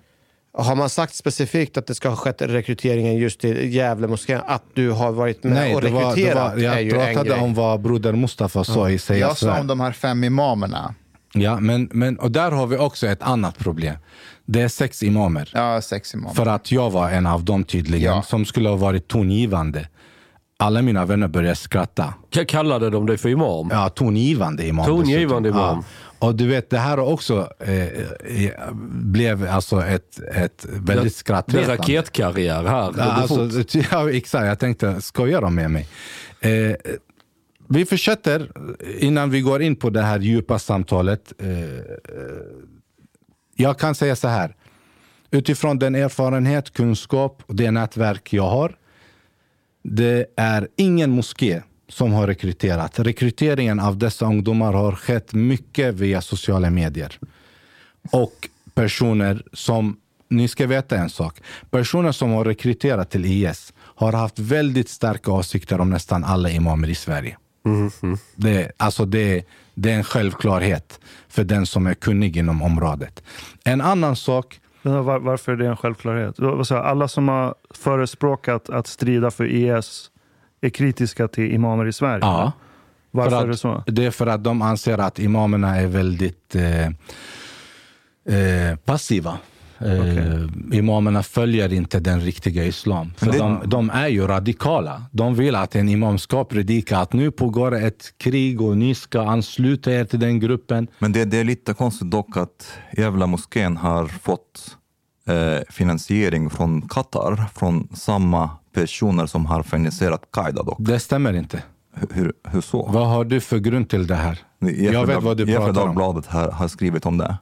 Har man sagt specifikt att det ska ha skett rekryteringen just till Gävle moskén, att du har varit med Nej, och det var, det rekryterat var, är jag pratade grej. om vad broder Mustafa sa i Säga Jag sa om de här fem imamerna. Ja, men, men, och där har vi också ett annat problem. Det är sex imamer. Ja, sex imamer. För att jag var en av dem tydligen, Ja. som skulle ha varit tongivande. Alla mina vänner började skratta. K- Kallade de dig för imam? Ja, tongivande imam. Tongivande dessutom. imam. Ja. Och du vet, det här också eh, eh, blev alltså ett, ett väldigt Det är skrattretande. raketkarriär här. Ja, alltså, ja, exakt. Jag tänkte, skojar de med mig? Eh, vi fortsätter innan vi går in på det här djupa samtalet. Eh, eh, jag kan säga så här. Utifrån den erfarenhet, kunskap och det nätverk jag har. Det är ingen moské som har rekryterat. Rekryteringen av dessa ungdomar har skett mycket via sociala medier. Och personer som, ni ska veta en sak. Personer som har rekryterat till IS har haft väldigt starka åsikter om nästan alla imamer i Sverige. Det, alltså det, det är en självklarhet för den som är kunnig inom området. En annan sak Var, varför är det en självklarhet? Alla som har förespråkat att strida för IS är kritiska till imamer i Sverige? Ja. Varför för att, är det så? Det är för att de anser att imamerna är väldigt eh, eh, passiva. Eh, Imamerna följer inte den riktiga islam. För det- de, de är ju radikala. De vill att en imam ska predika att nu pågår ett krig och ni ska ansluta er till den gruppen. Men det, det är lite konstigt dock att Gävla moskén har fått eh, finansiering från Qatar, från samma personer som har finansierat Qaida dock. Det stämmer inte. Hur, hur, så? Vad har du för grund till det här? Jag vet vad du pratar om. Dagbladet har, har skrivit om det.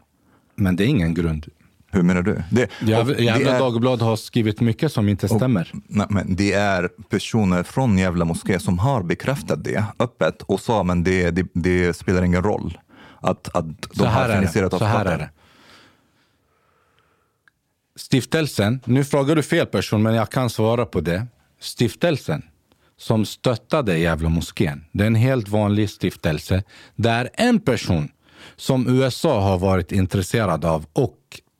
Men det är ingen grund. Hur menar du? Det, och Gävle är- Dagblad har skrivit mycket som inte stämmer. Nej, men det är personer från Gävle moské som har bekräftat det öppet och sa men det, det, det spelar ingen roll att, att de Så här har finansierat av Så här är det stiftelsen, nu frågar du fel person men jag kan svara på det. Stiftelsen som stöttade Gävle moskén, det är en helt vanlig stiftelse där en person som USA har varit intresserad av och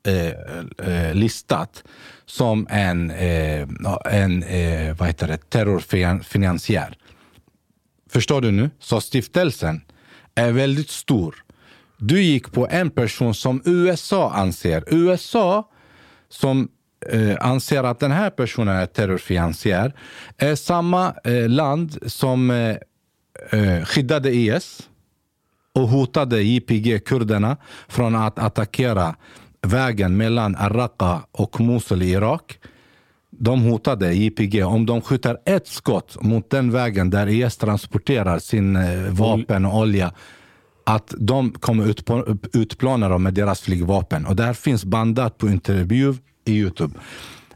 eh, eh, listat som en, eh, en eh, vad heter det, terrorfinansiär. Förstår du nu? Så stiftelsen är väldigt stor. Du gick på en person som USA anser. USA som eh, anser att den här personen är terrorfinansiär är samma eh, land som eh, eh skyddade IS och hotade JPG, kurderna, från att attackera vägen mellan Raqqa och Mosul i Irak. De hotade JPG om de skjuter ett skott mot den vägen där IS transporterar sin eh, vapen och olja att de kommer utplåna dem med deras flygvapen. Och det här finns bandat på intervju i Youtube.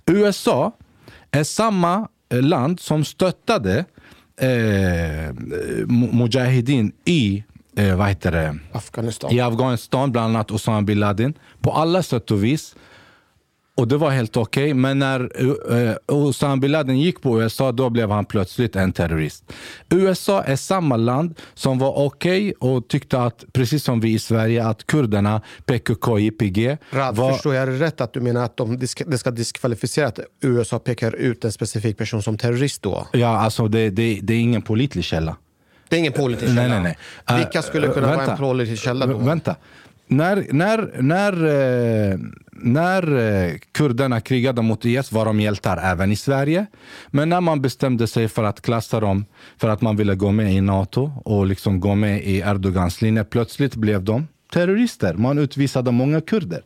USA är samma eh, land som stöttade eh, Mujahedin i eh, vad heter det? Afghanistan. i Afghanistan, bland annat Osama bin Laden. På alla sätt och vis. Och det var helt okej. Okay. Men när uh, Osama bin Laden gick på USA, då blev han plötsligt en terrorist. USA är samma land som var okej okay och tyckte att, precis som vi i Sverige, att kurderna, PKK, YPG... Rad, var... Förstår jag rätt att du menar att de, det ska diskvalificera att USA pekar ut en specifik person som terrorist då? Ja, alltså det, det, det är ingen pålitlig källa. Det är ingen pålitlig källa? Nej, nej, nej. Vilka skulle kunna uh, vara en pålitlig källa då? Vänta när, när, när, eh, när eh, kurderna krigade mot IS var de hjältar även i Sverige. Men när man bestämde sig för att klassa dem för att man ville gå med i Nato och liksom gå med i Erdogans linje, plötsligt blev de terrorister. Man utvisade många kurder.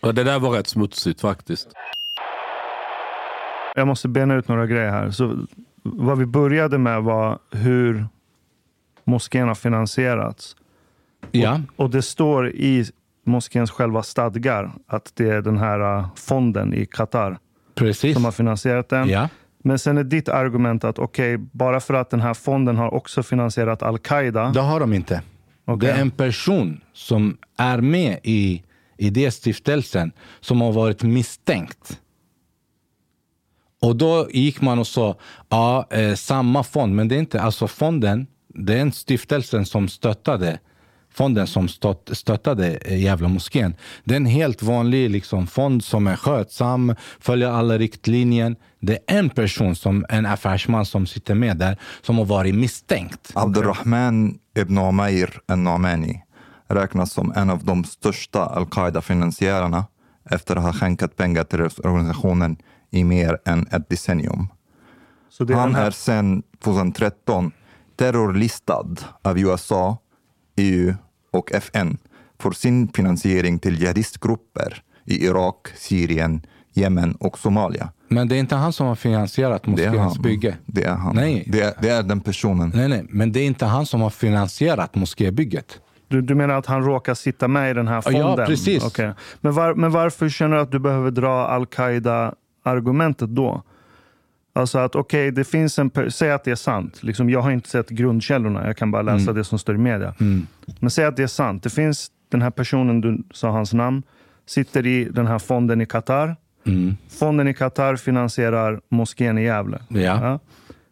Ja, det där var rätt smutsigt faktiskt. Jag måste bena ut några grejer här. Så vad vi började med var hur moskén har finansierats. Ja. Och, och det står i moskéns själva stadgar att det är den här uh, fonden i Qatar Precis. som har finansierat den. Ja. Men sen är ditt argument att okej, okay, bara för att den här fonden har också finansierat al-Qaida. Det har de inte. Okay. Det är en person som är med i, i den stiftelsen som har varit misstänkt. Och då gick man och sa, ja, eh, samma fond. Men det är inte, alltså fonden, det är en stiftelse som stöttade fonden som stött, stöttade Gävle moskén. Det är en helt vanlig liksom, fond som är skötsam, följer alla riktlinjer. Det är en person, som en affärsman som sitter med där, som har varit misstänkt. Abdurrahman ibn Umair al-Nomani räknas som en av de största al-Qaida-finansiärerna efter att ha skänkat pengar till organisationen i mer än ett decennium. Han är sedan 2013 terrorlistad av USA, EU och FN för sin finansiering till jihadistgrupper i Irak, Syrien, Jemen och Somalia. Men det är inte han som har finansierat moskéns bygge? Det är han. Nej. Det är, det är den personen. Nej, nej, men det är inte han som har finansierat moskébygget. Du, du menar att han råkar sitta med i den här fonden? Ja, precis. Okay. Men, var, men varför känner du att du behöver dra al-Qaida-argumentet då? Alltså att okej, okay, det finns en... Säg att det är sant. Liksom, jag har inte sett grundkällorna, jag kan bara läsa mm. det som står i media. Mm. Men säg att det är sant. Det finns den här personen, du sa hans namn, sitter i den här fonden i Qatar. Mm. Fonden i Qatar finansierar moskén i Gävle. Ja. ja.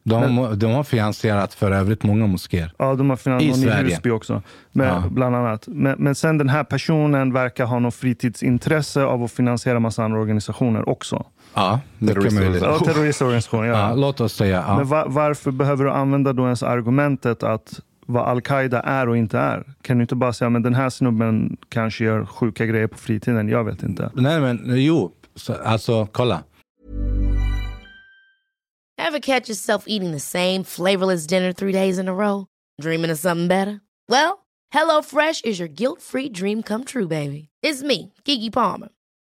De, men, de har finansierat för övrigt många moskéer. Ja, de har finansierat någon i Husby också. Men, ja. Bland annat. Men, men sen den här personen verkar ha något fritidsintresse av att finansiera massa andra organisationer också. Ja, möjligt. Ja, terroristorganisationer. Ja. ja. låt oss säga. Ja. Men var, varför behöver du använda då ens argumentet att vad al-Qaida är och inte är? Kan du inte bara säga att den här snubben kanske gör sjuka grejer på fritiden? Jag vet inte. Nej, men jo. Alltså, kolla. Have catch yourself eating the same flavorless dinner three days in a row? Dreaming of something better? Well, hello fresh is your guilt free dream come true baby. It's me, Gigi Palmer.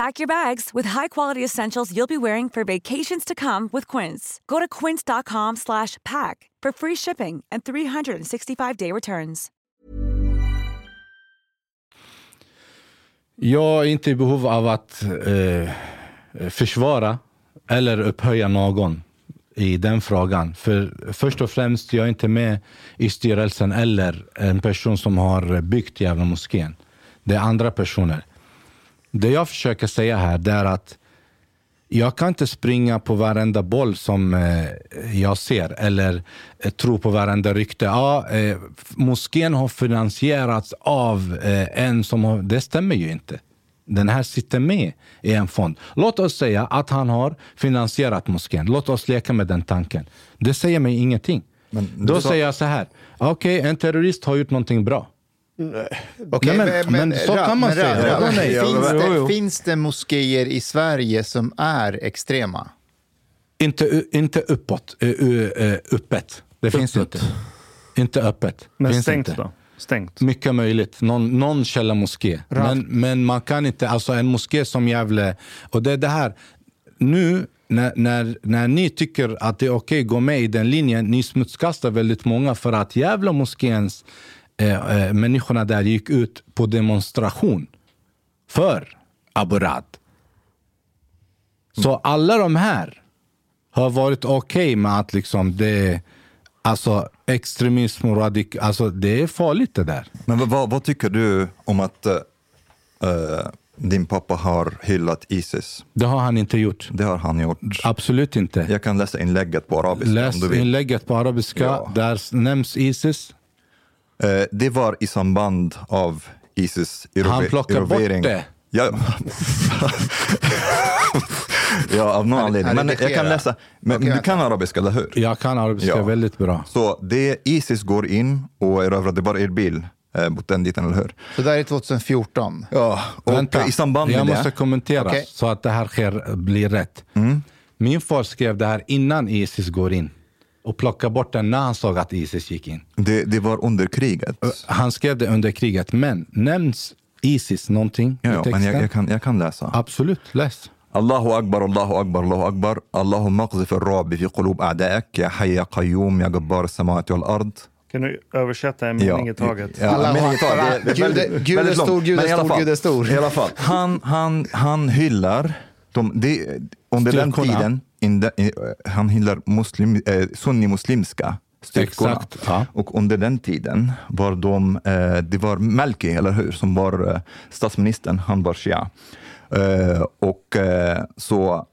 Pack your bags with high-quality essentials you'll be wearing for vacations to come with Quince. Go to quince.com slash pack for free shipping and 365-day returns. Jag är inte i behov av att eh, försvara eller upphöja någon i den frågan. För först och främst, jag är inte med i styrelsen eller en person som har byggt Gävle moskén. Det är andra personer. Det jag försöker säga här är att jag kan inte springa på varenda boll som eh, jag ser eller eh, tro på varenda rykte. Ja, eh, moskén har finansierats av eh, en som har... Det stämmer ju inte. Den här sitter med i en fond. Låt oss säga att han har finansierat moskén. Låt oss leka med den tanken. Det säger mig ingenting. Då så- säger jag så här. Okej, en terrorist har gjort någonting bra. Okej, Nej, men- men så Ra- kan man men säga. Ra- Ja, Ra- nej. Finns, jo. det, finns det moskéer i Sverige som är extrema? Inte, inte uppåt, uh, uh, öppet. Det finns inte. Inte öppet. Men finns stängt inte. då? Stängt? Mycket möjligt. Någon, någon källa moské. Men, men man kan inte, alltså en moské som Gävle, och det är det här, nu när, när, när ni tycker att det är okej att gå med i den linjen, ni smutskastar väldigt många för att Gävle moskéns eh, eh, människorna där gick ut på demonstration för Abu Rad. Så alla de här har varit okej med att liksom det Alltså extremism och radik... Alltså det är farligt det där. Men vad- vad, tycker du om att eh, din pappa har hyllat Isis? Det har han inte gjort. Det har han gjort. Absolut inte. Jag kan läsa inlägget på arabiska Läs inlägget på arabiska. Ja. Där nämns Isis. Eh, det var i samband av Isis Han plockar bort det. Ja. ja, av någon anledning. Men jag kan läsa. Men du kan arabiska, eller hur? Jag kan arabiska Ja. väldigt bra. Så det Isis går in och erövrar, det var Erbil eh, mot den diten, eller hur? Så där är 2014. Ja, och Vänta, i samband med jag det... måste kommentera Okej. så att det här sker, blir rätt. Mm. Min far skrev det här innan Isis går in och plockade bort den när han såg att Isis gick in. Det, det var under kriget. Han skrev det under kriget, men nämns Isis någonting Ja, i ja, texten? men jag, jag, kan, jag kan läsa. Absolut, läs. الله أكبر الله أكبر الله أكبر اللهم اقذف الرعب في قلوب أعدائك يا حي يا قيوم يا جبار السماوات والأرض Kan du översätta en mening i taget? Ja, Allahu mening i taget. Akbar. Det är- det är Gud är- väldigt- Gud är väldigt långt. stor, Gud är Men i alla stor, fall- Gud är stor. I alla fall, han, han, han hyllar, de, det, under den tiden, in de, i- han hyllar muslim, eh, sunni-muslimska styrkorna. Exakt, ja. Och under den tiden var de, eh, det var Malki, eller hur, som var eh, statsministern, han var shia. Eh, och eh, så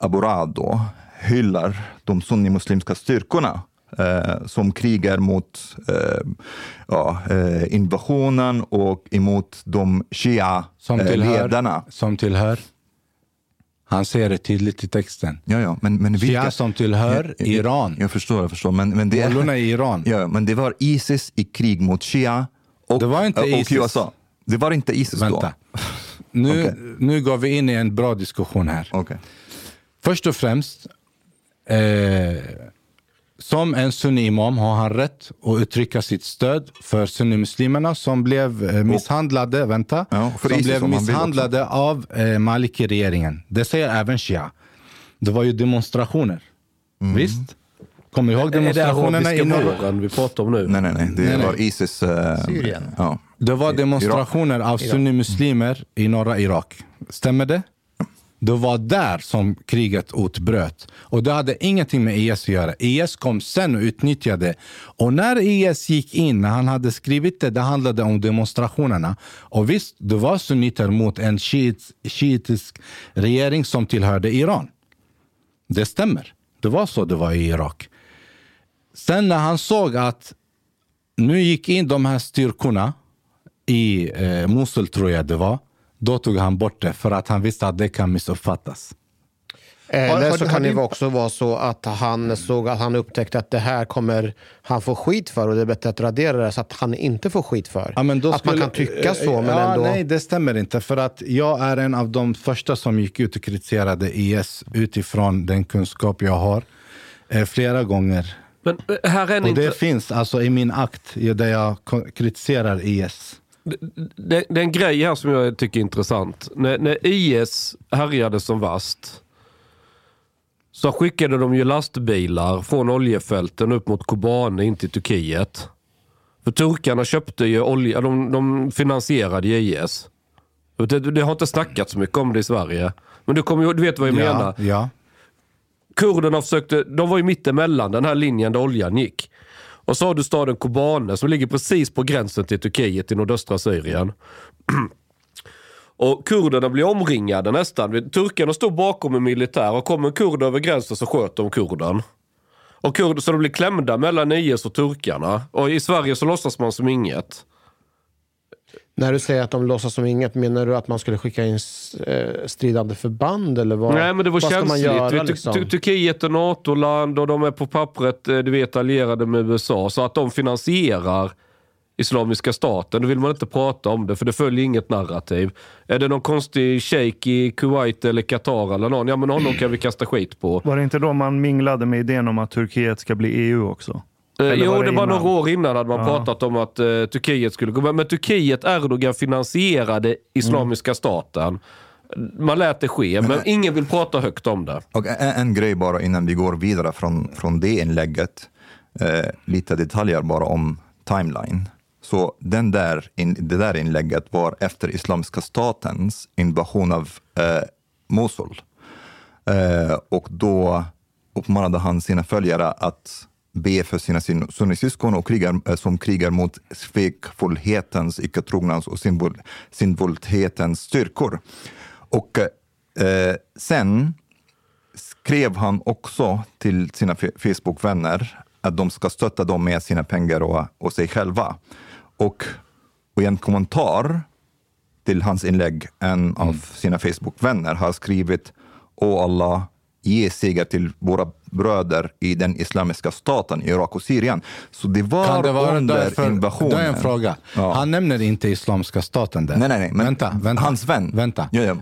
Abu Rad då hyllar de sunni-muslimska styrkorna eh, som krigar mot eh, ja, invasionen och emot de Som tillhör, shia-ledarna. som tillhör. Han säger det tydligt i texten. Ja, ja, men, men Shia som tillhör Ja, Iran. Jag förstår, jag förstår. Men, men det, Mullorna i Iran. ja, men det var Isis i krig mot Shia och, Det var inte och Isis. USA. Det var inte Isis Vänta. då? Nu, Okej. nu går vi in i en bra diskussion här. Okej. Först och främst, eh, som en sunni-imam har han rätt att uttrycka sitt stöd för sunnimuslimerna som blev eh, misshandlade, vänta, Ja, som ISIS blev om han vill misshandlade av eh, Maliki-regeringen. Det säger även Shia. Det var ju demonstrationer. Mm. Visst? Kommer du ihåg demonstrationerna i norr? vi pratar om nu? Nej, nej, nej. Det Nej, nej. var Isis... Eh, Syrien. Ja. Det var demonstrationer av sunnimuslimer i norra Irak. Stämmer det? Det var där som kriget utbröt. Och det hade ingenting med IS att göra. IS kom sen och utnyttjade. Och när IS gick in, när han hade skrivit det, det handlade om demonstrationerna. Och visst, det var sunniter mot en shiit- shiitisk regering som tillhörde Iran. Det stämmer. Det var så det var i Irak. Sen när han såg att nu gick in de här styrkorna i eh, Mosul, tror jag det var. Då tog han bort det för att han visste att det kan missuppfattas. Eller har- så kan det också vara så att han såg att han upptäckte att det här kommer han få skit för och det är bättre att radera det så att han inte får skit för. Ja, men då att man skulle- kan tycka så, men ja, ändå... Nej, det stämmer inte. För att jag är en av de första som gick ut och kritiserade IS utifrån den kunskap jag har. Eh, flera gånger. Men eh, här är Och det inter- finns alltså i min akt där jag kritiserar IS. Det, det är en grej här som jag tycker är intressant. När, när IS härjade som värst så skickade de ju lastbilar från oljefälten upp mot Kobane in till Turkiet. För turkarna köpte ju olja, de, de finansierade ju IS. Det, det har inte snackats så mycket om det i Sverige. Men du, kommer, du vet vad jag menar. Ja, ja. Kurderna försökte, de var ju mittemellan den här linjen där oljan gick. Och så har du staden Kobane som ligger precis på gränsen till Turkiet i nordöstra Syrien. Och kurderna blir omringade nästan. Turkarna stod bakom en militär och kom en kurd över gränsen så sköt de kurden. Och kurd, så de blir klämda mellan IS och turkarna. Och i Sverige så låtsas man som inget. När du säger att de låtsas som inget, menar du att man skulle skicka in eh, stridande förband? Eller vad, Nej men det var vad ska man känsligt. göra, liksom? Tur- Turkiet är NATO-land och de är på pappret eh, du vet, allierade med USA. Så att de finansierar Islamiska staten, då vill man inte prata om det för det följer inget narrativ. Är det någon konstig shejk i Kuwait eller Qatar eller någon, ja men honom kan vi kasta skit på. Var det inte då man minglade med idén om att Turkiet ska bli EU också? Eh, Eller jo, var det, var innan? några år innan hade man Ja. pratat om att eh, Turkiet skulle gå med. Men Turkiet, Erdogan finansierade Islamiska staten. Man lät det ske, men, ingen vill prata högt om det. Och en, en grej bara innan vi går vidare från, från det inlägget. Eh, lite detaljer bara om timeline. Så den där in, det där inlägget var efter Islamiska statens invasion av eh, Mosul. Eh, och då uppmanade han sina följare att be för sina sunnisyskon och krigar, eh, som krigar mot svekfullhetens, icke-trognans och sinvulthetens styrkor. Och eh, sen skrev han också till sina Facebook-vänner att de ska stötta dem med sina pengar och, och sig själva. Och, och i en kommentar till hans inlägg, en av sina Facebook-vänner har skrivit Åh Allah, ge seger till våra bröder i den islamiska staten i Irak och Syrien. Så det var, Kan det vara under därför, invasionen. Då är en fråga. Ja. Han nämner inte Islamiska staten där. Nej, nej, nej. Men vänta, vänta. Hans vän. Vänta. Ja, ja.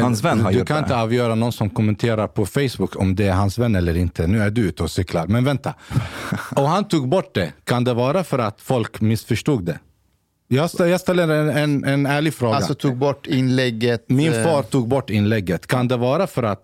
Hans vän har du gjort kan det. inte avgöra någon som kommenterar på Facebook om det är hans vän eller inte. Nu är du ute och cyklar. Men vänta. Och han tog bort det. Kan det vara för att folk missförstod det? Jag ställer, jag ställer en, en, en ärlig fråga. Alltså tog bort inlägget. Min eh, far tog bort inlägget. Kan det vara för att,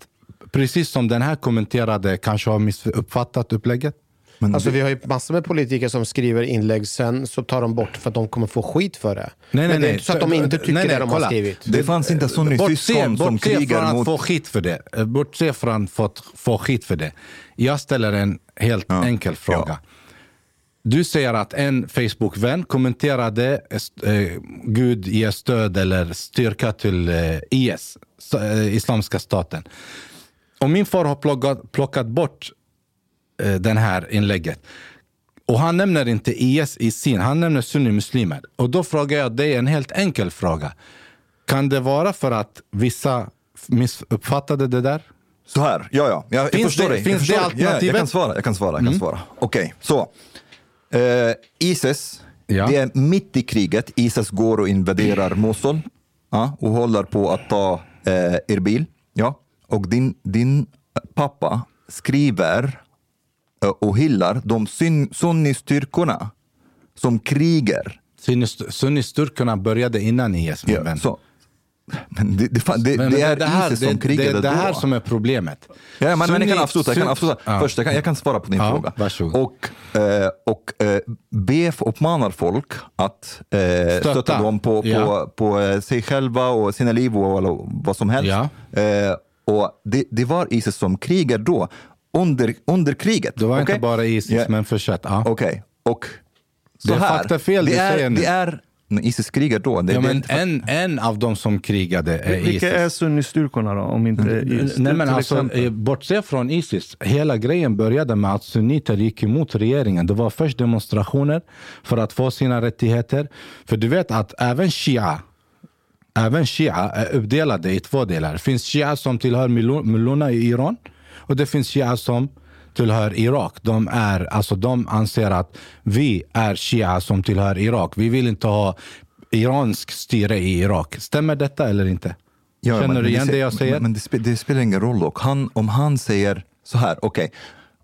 precis som den här kommenterade, kanske har missuppfattat upplägget? Alltså, vi har ju massor med politiker som skriver inlägg, sen så tar de bort för att de kommer få skit för det. Nej, nej, Men det är nej. inte så att de inte tycker Nej, nej, det de har kolla. skrivit. Det fanns inte sunnisyskon som bortse krigar från att mot... få skit för det. Eh, Bortse från att få, få skit för det. Jag ställer en helt enkel fråga. Du säger att en Facebook-vän kommenterade eh, Gud ger stöd eller styrka till eh, IS, eh, Islamiska staten. Om min far har plockat, plockat bort eh, den här inlägget och han nämner inte IS i sin, han nämner sunnimuslimer. Och då frågar jag dig en helt enkel fråga. Kan det vara för att vissa missuppfattade det där? Så här, ja, ja. Jag, jag Finns förstår det- dig. finns jag det dig. Ja, jag alternativet? kan svara. Jag kan svara. Jag kan Mm. svara. Okej, så. Eh, Isis, det är mitt i kriget. Isis går och invaderar Mosul ja, och håller på att ta eh, Erbil. Ja. Och din, din pappa skriver eh, och hyllar de sunnistyrkorna som krigar. Sunnist- Sunnistyrkorna började innan IS, min vän. Så. Men det, det, det, Men det är det här, Isis som det, krigade det, det här då. som är problemet. Ja, men, men jag kan avsluta. Jag kan, avsluta. Ja. Först, jag, kan, jag kan svara på din Ja, fråga. varsågod. Och, eh, och eh, BF uppmanar folk att eh, stötta. Stötta. dem på, på, Ja. på eh, sig själva och sina liv och eller vad som helst. Ja. Eh, Och det, det var Isis som krigade då, under, under kriget. Det var inte Okej? bara Isis, Ja. men fortsätt. Ja. Okej, och så Det är här. faktafel du är, säger nu. Det är, Isis krigar då. Det, Ja, det är men inte- en, en av de som krigade är Isis. Vilka är sunnistyrkorna då? Om inte Isis? Nej, men alltså, eh, bortse från Isis, hela grejen började med att sunniter gick emot regeringen. Det var först demonstrationer för att få sina rättigheter. För du vet att även shia, även shia är uppdelade i två delar. Det finns shia som tillhör mullorna i Iran och det finns shia som tillhör Irak. De, är, alltså, de anser att vi är shia som tillhör Irak. Vi vill inte ha iransk styre i Irak. Stämmer detta eller inte? Ja, Känner men du igen se- det jag säger? Men, det, det spelar ingen roll. Och han, om han säger så här, okej,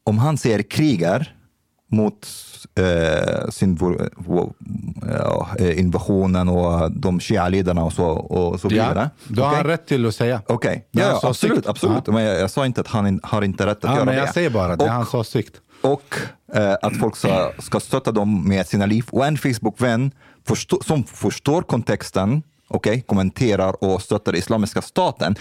om han säger krigar mot eh, sin eh, invasionen och de shia-ledarna och så, och så vidare. Ja, då har han rätt till att säga. Okej, är ja, ja, absolut. absolut. Ja. Men jag, jag sa inte att han in, har inte rätt att Ja, göra men det. jag säger bara, det är Och- hans åsikt. och eh, att folk ska, ska stötta dem med sina liv. Och en Facebook-vän förstå, som förstår kontexten, okej, kommenterar och stöttar Islamiska staten.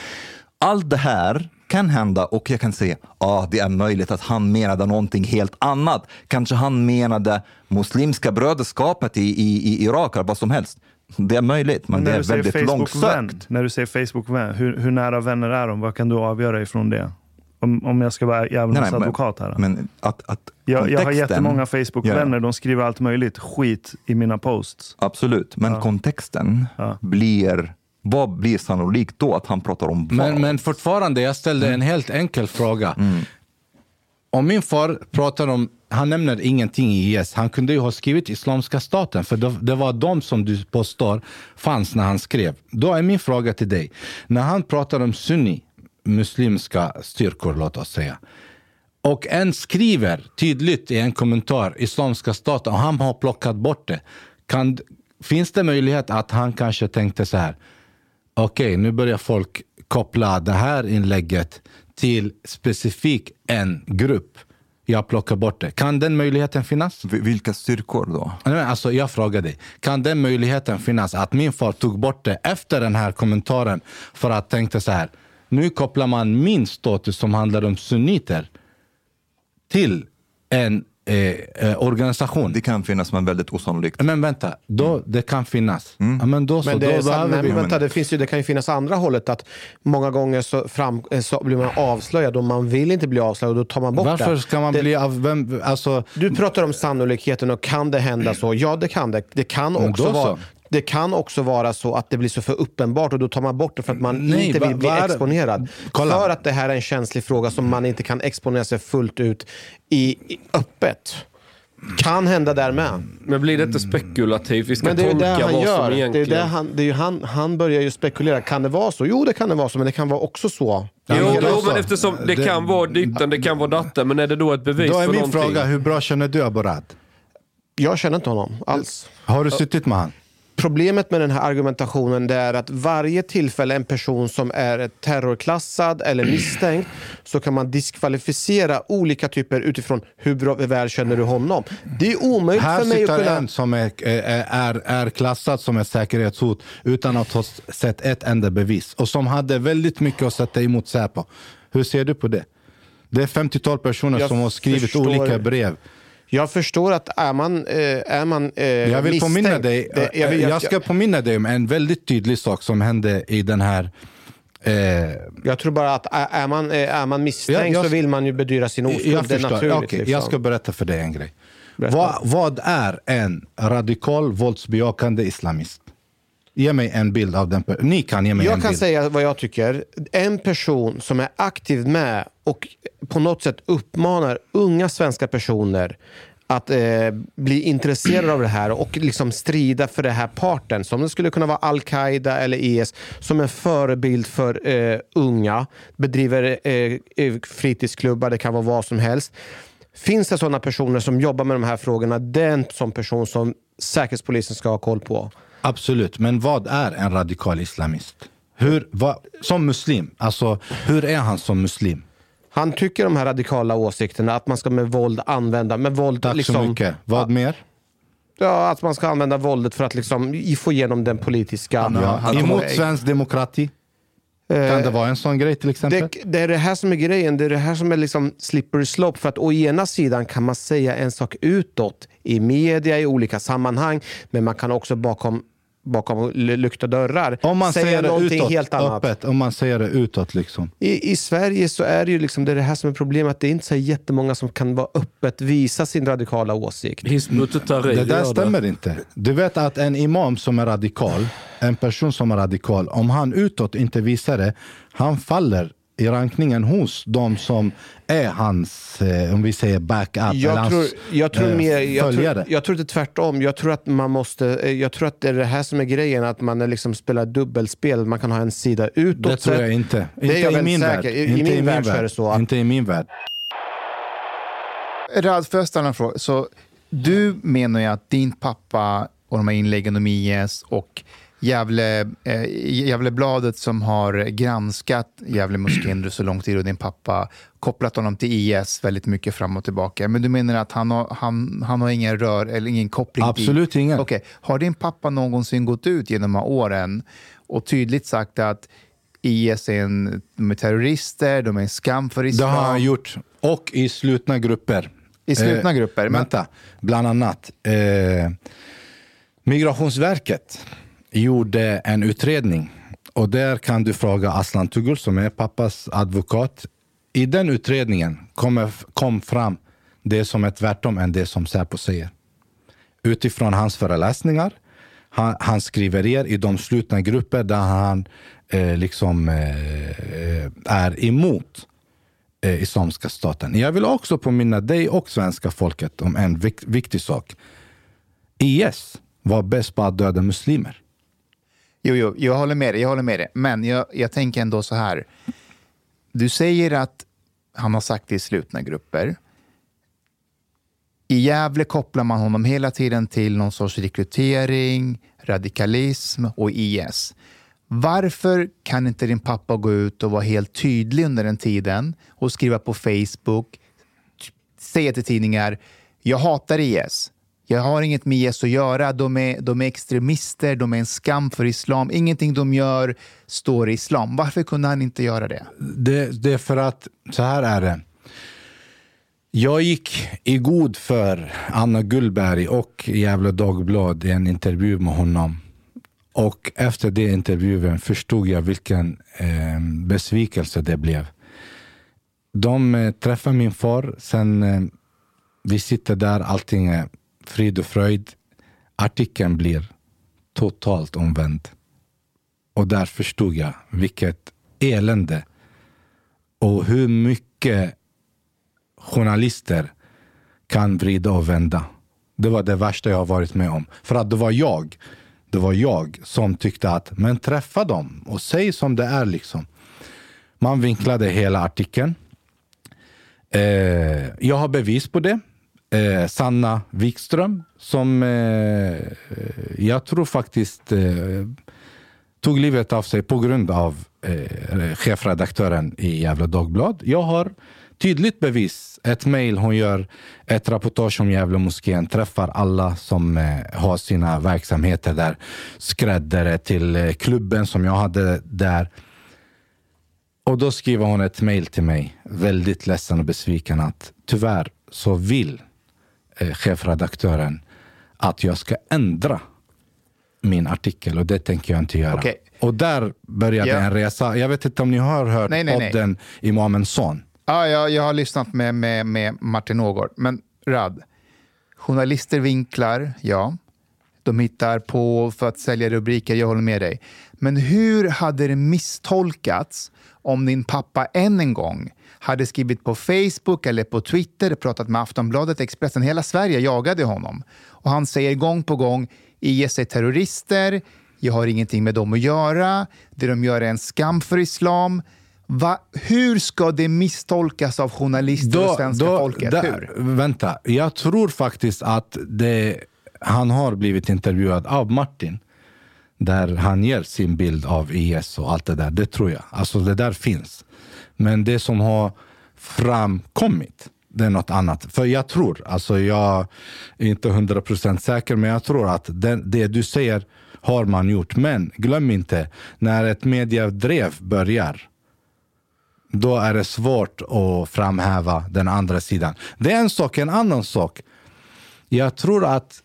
Allt det här kan hända och jag kan säga ah, det är möjligt att han menade någonting helt annat. Kanske han menade muslimska brödraskapet i, i, i Irak eller vad som helst. Det är möjligt, men, Men det när är väldigt långsökt. när du säger Facebook-vän, hur, hur nära vänner är de? Vad kan du avgöra ifrån det? Om, om jag ska vara djävulens advokat här. Men att, att jag, jag har jättemånga Facebook-vänner, Ja. de skriver allt möjligt skit i mina posts. Absolut, men Ja. kontexten Ja. blir... Vad blir sannolikt då att han pratar om vad? Men, men fortfarande, jag ställde en helt enkel fråga. Om min far pratar om, han nämner ingenting i IS, han kunde ju ha skrivit Islamiska staten, för det, det var de som du påstår fanns när han skrev. Då är min fråga till dig, när han pratar om sunni, muslimska styrkor, låt oss säga, och en skriver tydligt i en kommentar Islamiska staten och han har plockat bort det. Kan, finns det möjlighet att han kanske tänkte så här. Okej, nu börjar folk koppla det här inlägget till specifik en grupp. Jag plockar bort det. Kan den möjligheten finnas? Vilka styrkor då? Alltså, jag frågar dig. Kan den möjligheten finnas att min far tog bort det efter den här kommentaren för att tänkte så här. Nu kopplar man min status som handlar om sunniter till en eh, eh, organisation. Det kan finnas, men väldigt osannolikt. Men vänta, då, det kan finnas. Ja, men då så, Men det, då nej, vi... men vänta, det, finns ju, det kan ju finnas andra hållet att många gånger så, fram, eh, så blir man avslöjad och man vill inte bli avslöjad och då tar man bort Varför det. ska man det, bli av... Vem, alltså, Du pratar om sannolikheten och kan det hända så? Ja, det kan det. Det kan också vara så. Det kan också vara så att det blir så för uppenbart och då tar man bort det för att man Nej, inte vill va- bli är- exponerad. Kolla. För att det här är en känslig fråga som man inte kan exponera sig fullt ut i, i öppet. Kan hända där med. Men blir det inte spekulativt? Vi ska Men det är det tolka han vad gör. som Det är egentligen... det han, det är ju han, han börjar ju spekulera. Kan det vara så? Jo, det kan det vara så, men det kan vara också så. Jo, men då jo, så. men eftersom det, Det- kan vara ditten, det kan vara datten, men är det då ett bevis då är för min någonting? fråga, hur bra känner du Aborad? Jag känner inte honom alls. Har du suttit med han? Problemet med den här argumentationen är att varje tillfälle en person som är terrorklassad eller misstänkt så kan man diskvalificera olika typer utifrån hur bra, väl känner du honom. Det är omöjligt Här för mig att sitter kunna... en som är, är, är, är klassad som ett säkerhetshot utan att ha sett ett enda bevis och som hade väldigt mycket att sätta emot Säpo. Hur ser du på det? Det är 50-tal personer Jag som har skrivit förstår- olika brev. Jag förstår att är man, eh, är man eh, Jag vill misstänkt- påminna dig, Det, jag, vill- jag ska påminna dig om en väldigt tydlig sak som hände i den här eh, jag tror bara att är man, eh, är man misstänkt Ja, jag- så vill man ju bedyra sin oskuld. Jag det är naturligt. Okej, liksom. Jag ska berätta för dig en grej. Vad, vad är en radikal våldsbejakande islamist? Ge mig en bild av den. Ni kan ge mig Jag en kan bild. säga vad jag tycker. En person som är aktiv med och på något sätt uppmanar unga svenska personer att eh, bli intresserade av det här och liksom strida för det här parten. Som det skulle kunna vara Al-Qaida eller IS. Som en förebild för eh, unga. Bedriver eh, eh, fritidsklubbar, det kan vara vad som helst. Finns det sådana personer som jobbar med de här frågorna, det är en sån person som Säkerhetspolisen ska ha koll på. Absolut, men vad är en radikal islamist? Hur, vad, som muslim, alltså hur är han som muslim? Han tycker de här radikala åsikterna, att man ska med våld använda, med våld Tack liksom, så mycket. Vad mer? Ja, att man ska använda våldet för att liksom få igenom den politiska... Ja, emot svensk demokrati? Kan det vara en sån grej till exempel? Det, det är det här som är grejen. Det är det här som är liksom slippery slope. För att å ena sidan kan man säga en sak utåt i media, i olika sammanhang. Men man kan också bakom, bakom lyckta dörrar Om man säga säger det utåt, helt annat. öppet, om man säger det utåt liksom. I, I Sverige så är det ju liksom det, är det här som är problemet. Det är inte så jättemånga som kan vara öppet visa sin radikala åsikt. Det där stämmer inte. Du vet att en imam som är radikal, en person som är radikal, om han utåt inte visar det, han faller i rankningen hos de som är hans, eh, om vi säger backup, eller Jag hans tror, jag tror eh, mer, jag följare. tror, jag tror det är tvärtom. Jag tror att man måste, eh, jag tror att det är det här som är grejen, att man är liksom spelar dubbelspel. Man kan ha en sida utåt. Det tror jag inte. Det är inte jag i min säker. värld. I, inte i min värld så är det så. Inte i min värld. Rad, får jag ställa en fråga? Så du menar ju att din pappa och de här inläggen om IS och Gävle, eh, Gävlebladet som har granskat Gävle under så lång tid och din pappa kopplat honom till IS väldigt mycket fram och tillbaka. Men du menar att han har, han, han har ingen rör eller ingen koppling? Absolut till... ingen. Okej. Har din pappa någonsin gått ut genom åren och tydligt sagt att IS är, en, de är terrorister, de är en skam för Det islam? har han gjort. Och i slutna grupper. I slutna grupper, men- Vänta, bland annat. Eh, Migrationsverket gjorde en utredning. Och där kan du fråga Aslan Tugul som är pappas advokat. I den utredningen kom fram det som är tvärtom än det som Säpo säger. Utifrån hans föreläsningar, han, hans skriverier i de slutna grupper där han eh, liksom eh, eh är emot eh, Islamiska staten. Jag vill också påminna dig och svenska folket om en vik- viktig sak. IS var bäst på att döda muslimer. Jo, jo, jag håller med dig. Jag håller med dig. Men jag, jag tänker ändå så här. Du säger att han har sagt det i slutna grupper. I Gävle kopplar man honom hela tiden till någon sorts rekrytering, radikalism och IS. Varför kan inte din pappa gå ut och vara helt tydlig under den tiden och skriva på Facebook, säga till tidningar, jag hatar IS. Jag har inget med IS att göra. De är, de är extremister, de är en skam för islam. Ingenting de gör står i islam. Varför kunde han inte göra det? Det, det är för att, så här är det. Jag gick i god för Anna Gullberg och Gävle Dagblad i en intervju med honom. Och efter den intervjun förstod jag vilken eh, besvikelse det blev. De eh, träffar min far, sen eh, vi sitter där, allting är frid och fröjd. Artikeln blir totalt omvänd. Och där förstod jag vilket elände och hur mycket journalister kan vrida och vända. Det var det värsta jag har varit med om. För att det var jag det var jag som tyckte att men träffa dem och säg som det är. liksom. Man vinklade hela artikeln. Eh, jag har bevis på det. Eh, Sanna Wikström som eh, eh, jag tror faktiskt eh, tog livet av sig på grund av eh, chefredaktören i Gävle Dagblad. Jag har tydligt bevis. Ett mejl hon gör, ett reportage om Gävle moskén, träffar alla som eh, har sina verksamheter där. Skräddare till eh, klubben som jag hade där. Och då skriver hon ett mejl till mig, väldigt ledsen och besviken att tyvärr så vill chefredaktören att jag ska ändra min artikel och det tänker jag inte göra. Okej. Och där började Ja. en resa. Jag vet inte om ni har hört Nej, nej, nej. podden Imamens son. Ja, jag, jag har lyssnat med, med, med Martin Ågård. Men Rad, journalister vinklar, ja. De hittar på för att sälja rubriker, jag håller med dig. Men hur hade det misstolkats om din pappa än en gång hade skrivit på Facebook eller på Twitter, pratat med Aftonbladet, Expressen, hela Sverige jagade honom. Och han säger gång på gång, IS är terrorister, jag har ingenting med dem att göra, det de gör är en skam för islam. Va? Hur ska det misstolkas av journalister och svenska folket? där-? Vänta, jag tror faktiskt att det, han har blivit intervjuad av Martin. Där han ger sin bild av IS och allt det där. Det tror jag. Alltså det där finns. Men det som har framkommit, det är något annat. För jag tror, alltså jag är inte hundra procent säker, men jag tror att det, det du säger har man gjort. Men glöm inte, när ett mediedrev börjar då är det svårt att framhäva den andra sidan. Det är en sak. En annan sak. Jag tror att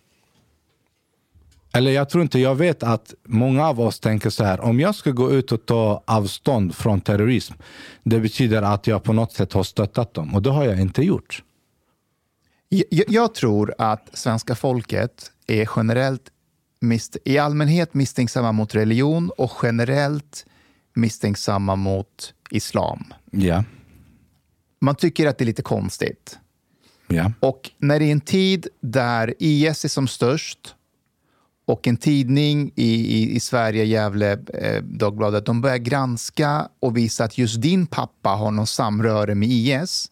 eller jag tror inte, jag vet att många av oss tänker så här. Om jag ska gå ut och ta avstånd från terrorism. Det betyder att jag på något sätt har stöttat dem. Och det har jag inte gjort. Jag, jag tror att svenska folket är generellt i allmänhet misstänksamma mot religion och generellt misstänksamma mot islam. Ja. Man tycker att det är lite konstigt. Ja. Och när det är en tid där IS är som störst och en tidning i, i, i Sverige, Gävle eh, Dagbladet, de börjar granska och visa att just din pappa har någon samröre med IS.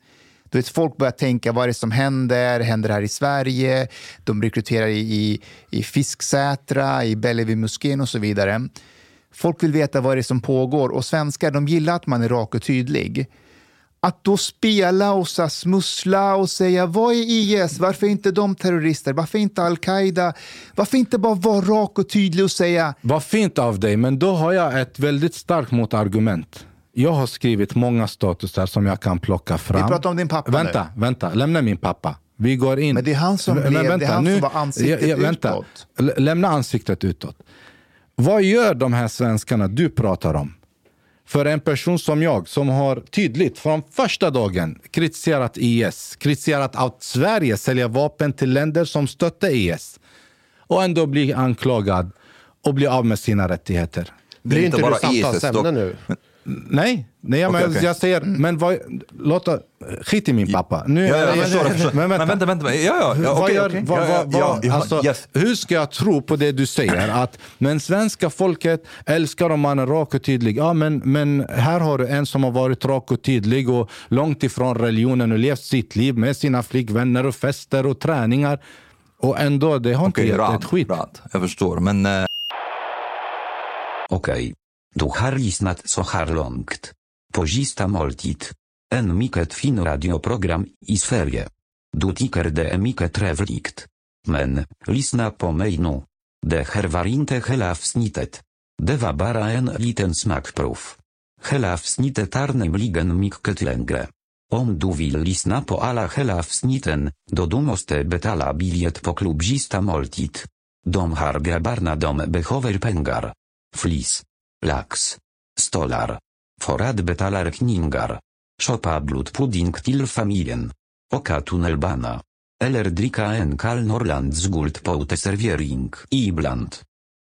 Du vet, folk börjar tänka, vad är det som händer? Händer det här i Sverige? De rekryterar i, i, i Fisksätra, i Bellevue-moskén och så vidare. Folk vill veta vad det är som pågår och svenskar de gillar att man är rak och tydlig. Att då spela och så smussla och säga vad är IS? Varför är inte de terrorister? Varför inte al-Qaida? Varför inte bara vara rak och tydlig och säga... Vad fint av dig, men då har jag ett väldigt starkt motargument. Jag har skrivit många statusar som jag kan plocka fram. Vi pratar om din pappa Vänta, nu. vänta. Lämna min pappa. Vi går in. Men det är han som, blev, vänta, det är han nu, som var ansiktet ja, vänta. utåt. Lämna ansiktet utåt. Vad gör de här svenskarna du pratar om? För en person som jag, som har tydligt från första dagen kritiserat IS, kritiserat att Sverige säljer vapen till länder som stöttar IS och ändå blir anklagad och blir av med sina rättigheter. Blir inte, inte du samtalsämne nu? Nej, nej men, okej. jag säger, men vad, låt, skit i min pappa. Nu, Ja, ja, jag men- förstår, jag förstår. Men vänta. Men vänta, vänta. Ja, ja, okej, gör, vad, Ja, ja, vad, vad, ja, ja, alltså, yes. Hur ska jag tro på det du säger? Att men svenska folket älskar om man är rak och tydlig. Ja, men, men här har du en som har varit rak och tydlig och långt ifrån religionen och levt sitt liv med sina flickvänner och fester och träningar. Och ändå, det har inte gett Rad, ett skit. Rad, jag förstår. Men eh, Okej. Du har lyssnat så här långt. På sista måltid. En mycket fin radioprogram i Sverige. Du tycker det är mycket trevligt. Men, lyssna på mig nu. Det här var inte hela avsnittet. Det var bara en liten smakprov. Hela avsnittet är nämligen mycket längre. Om du vill lyssna på alla hela avsnitten, då du måste betala biljet på klubbista måltid. De har grabbarna de behöver pengar. Flis. Lax. Stolar. För att betala Shopa blut blodpudding till familjen. Oka tunnelbana. Eller dricka en kall Norrlands guldpåteservering ibland.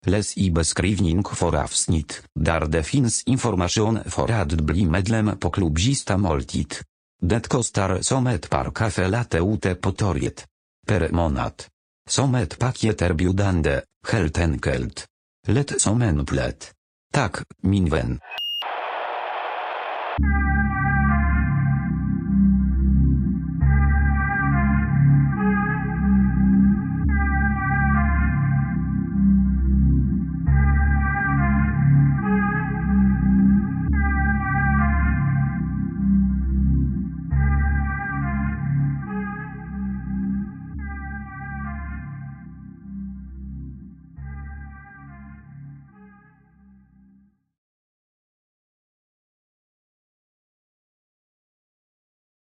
Läs i beskrivning för avsnitt, där det finns information för att bli medlem på klubzista måltid. Det kostar som ett par kaffe latte ute på torget. Per månad. Som ett paket erbjudande, helt enkelt. Lätt som en plätt. Tak, Minwen.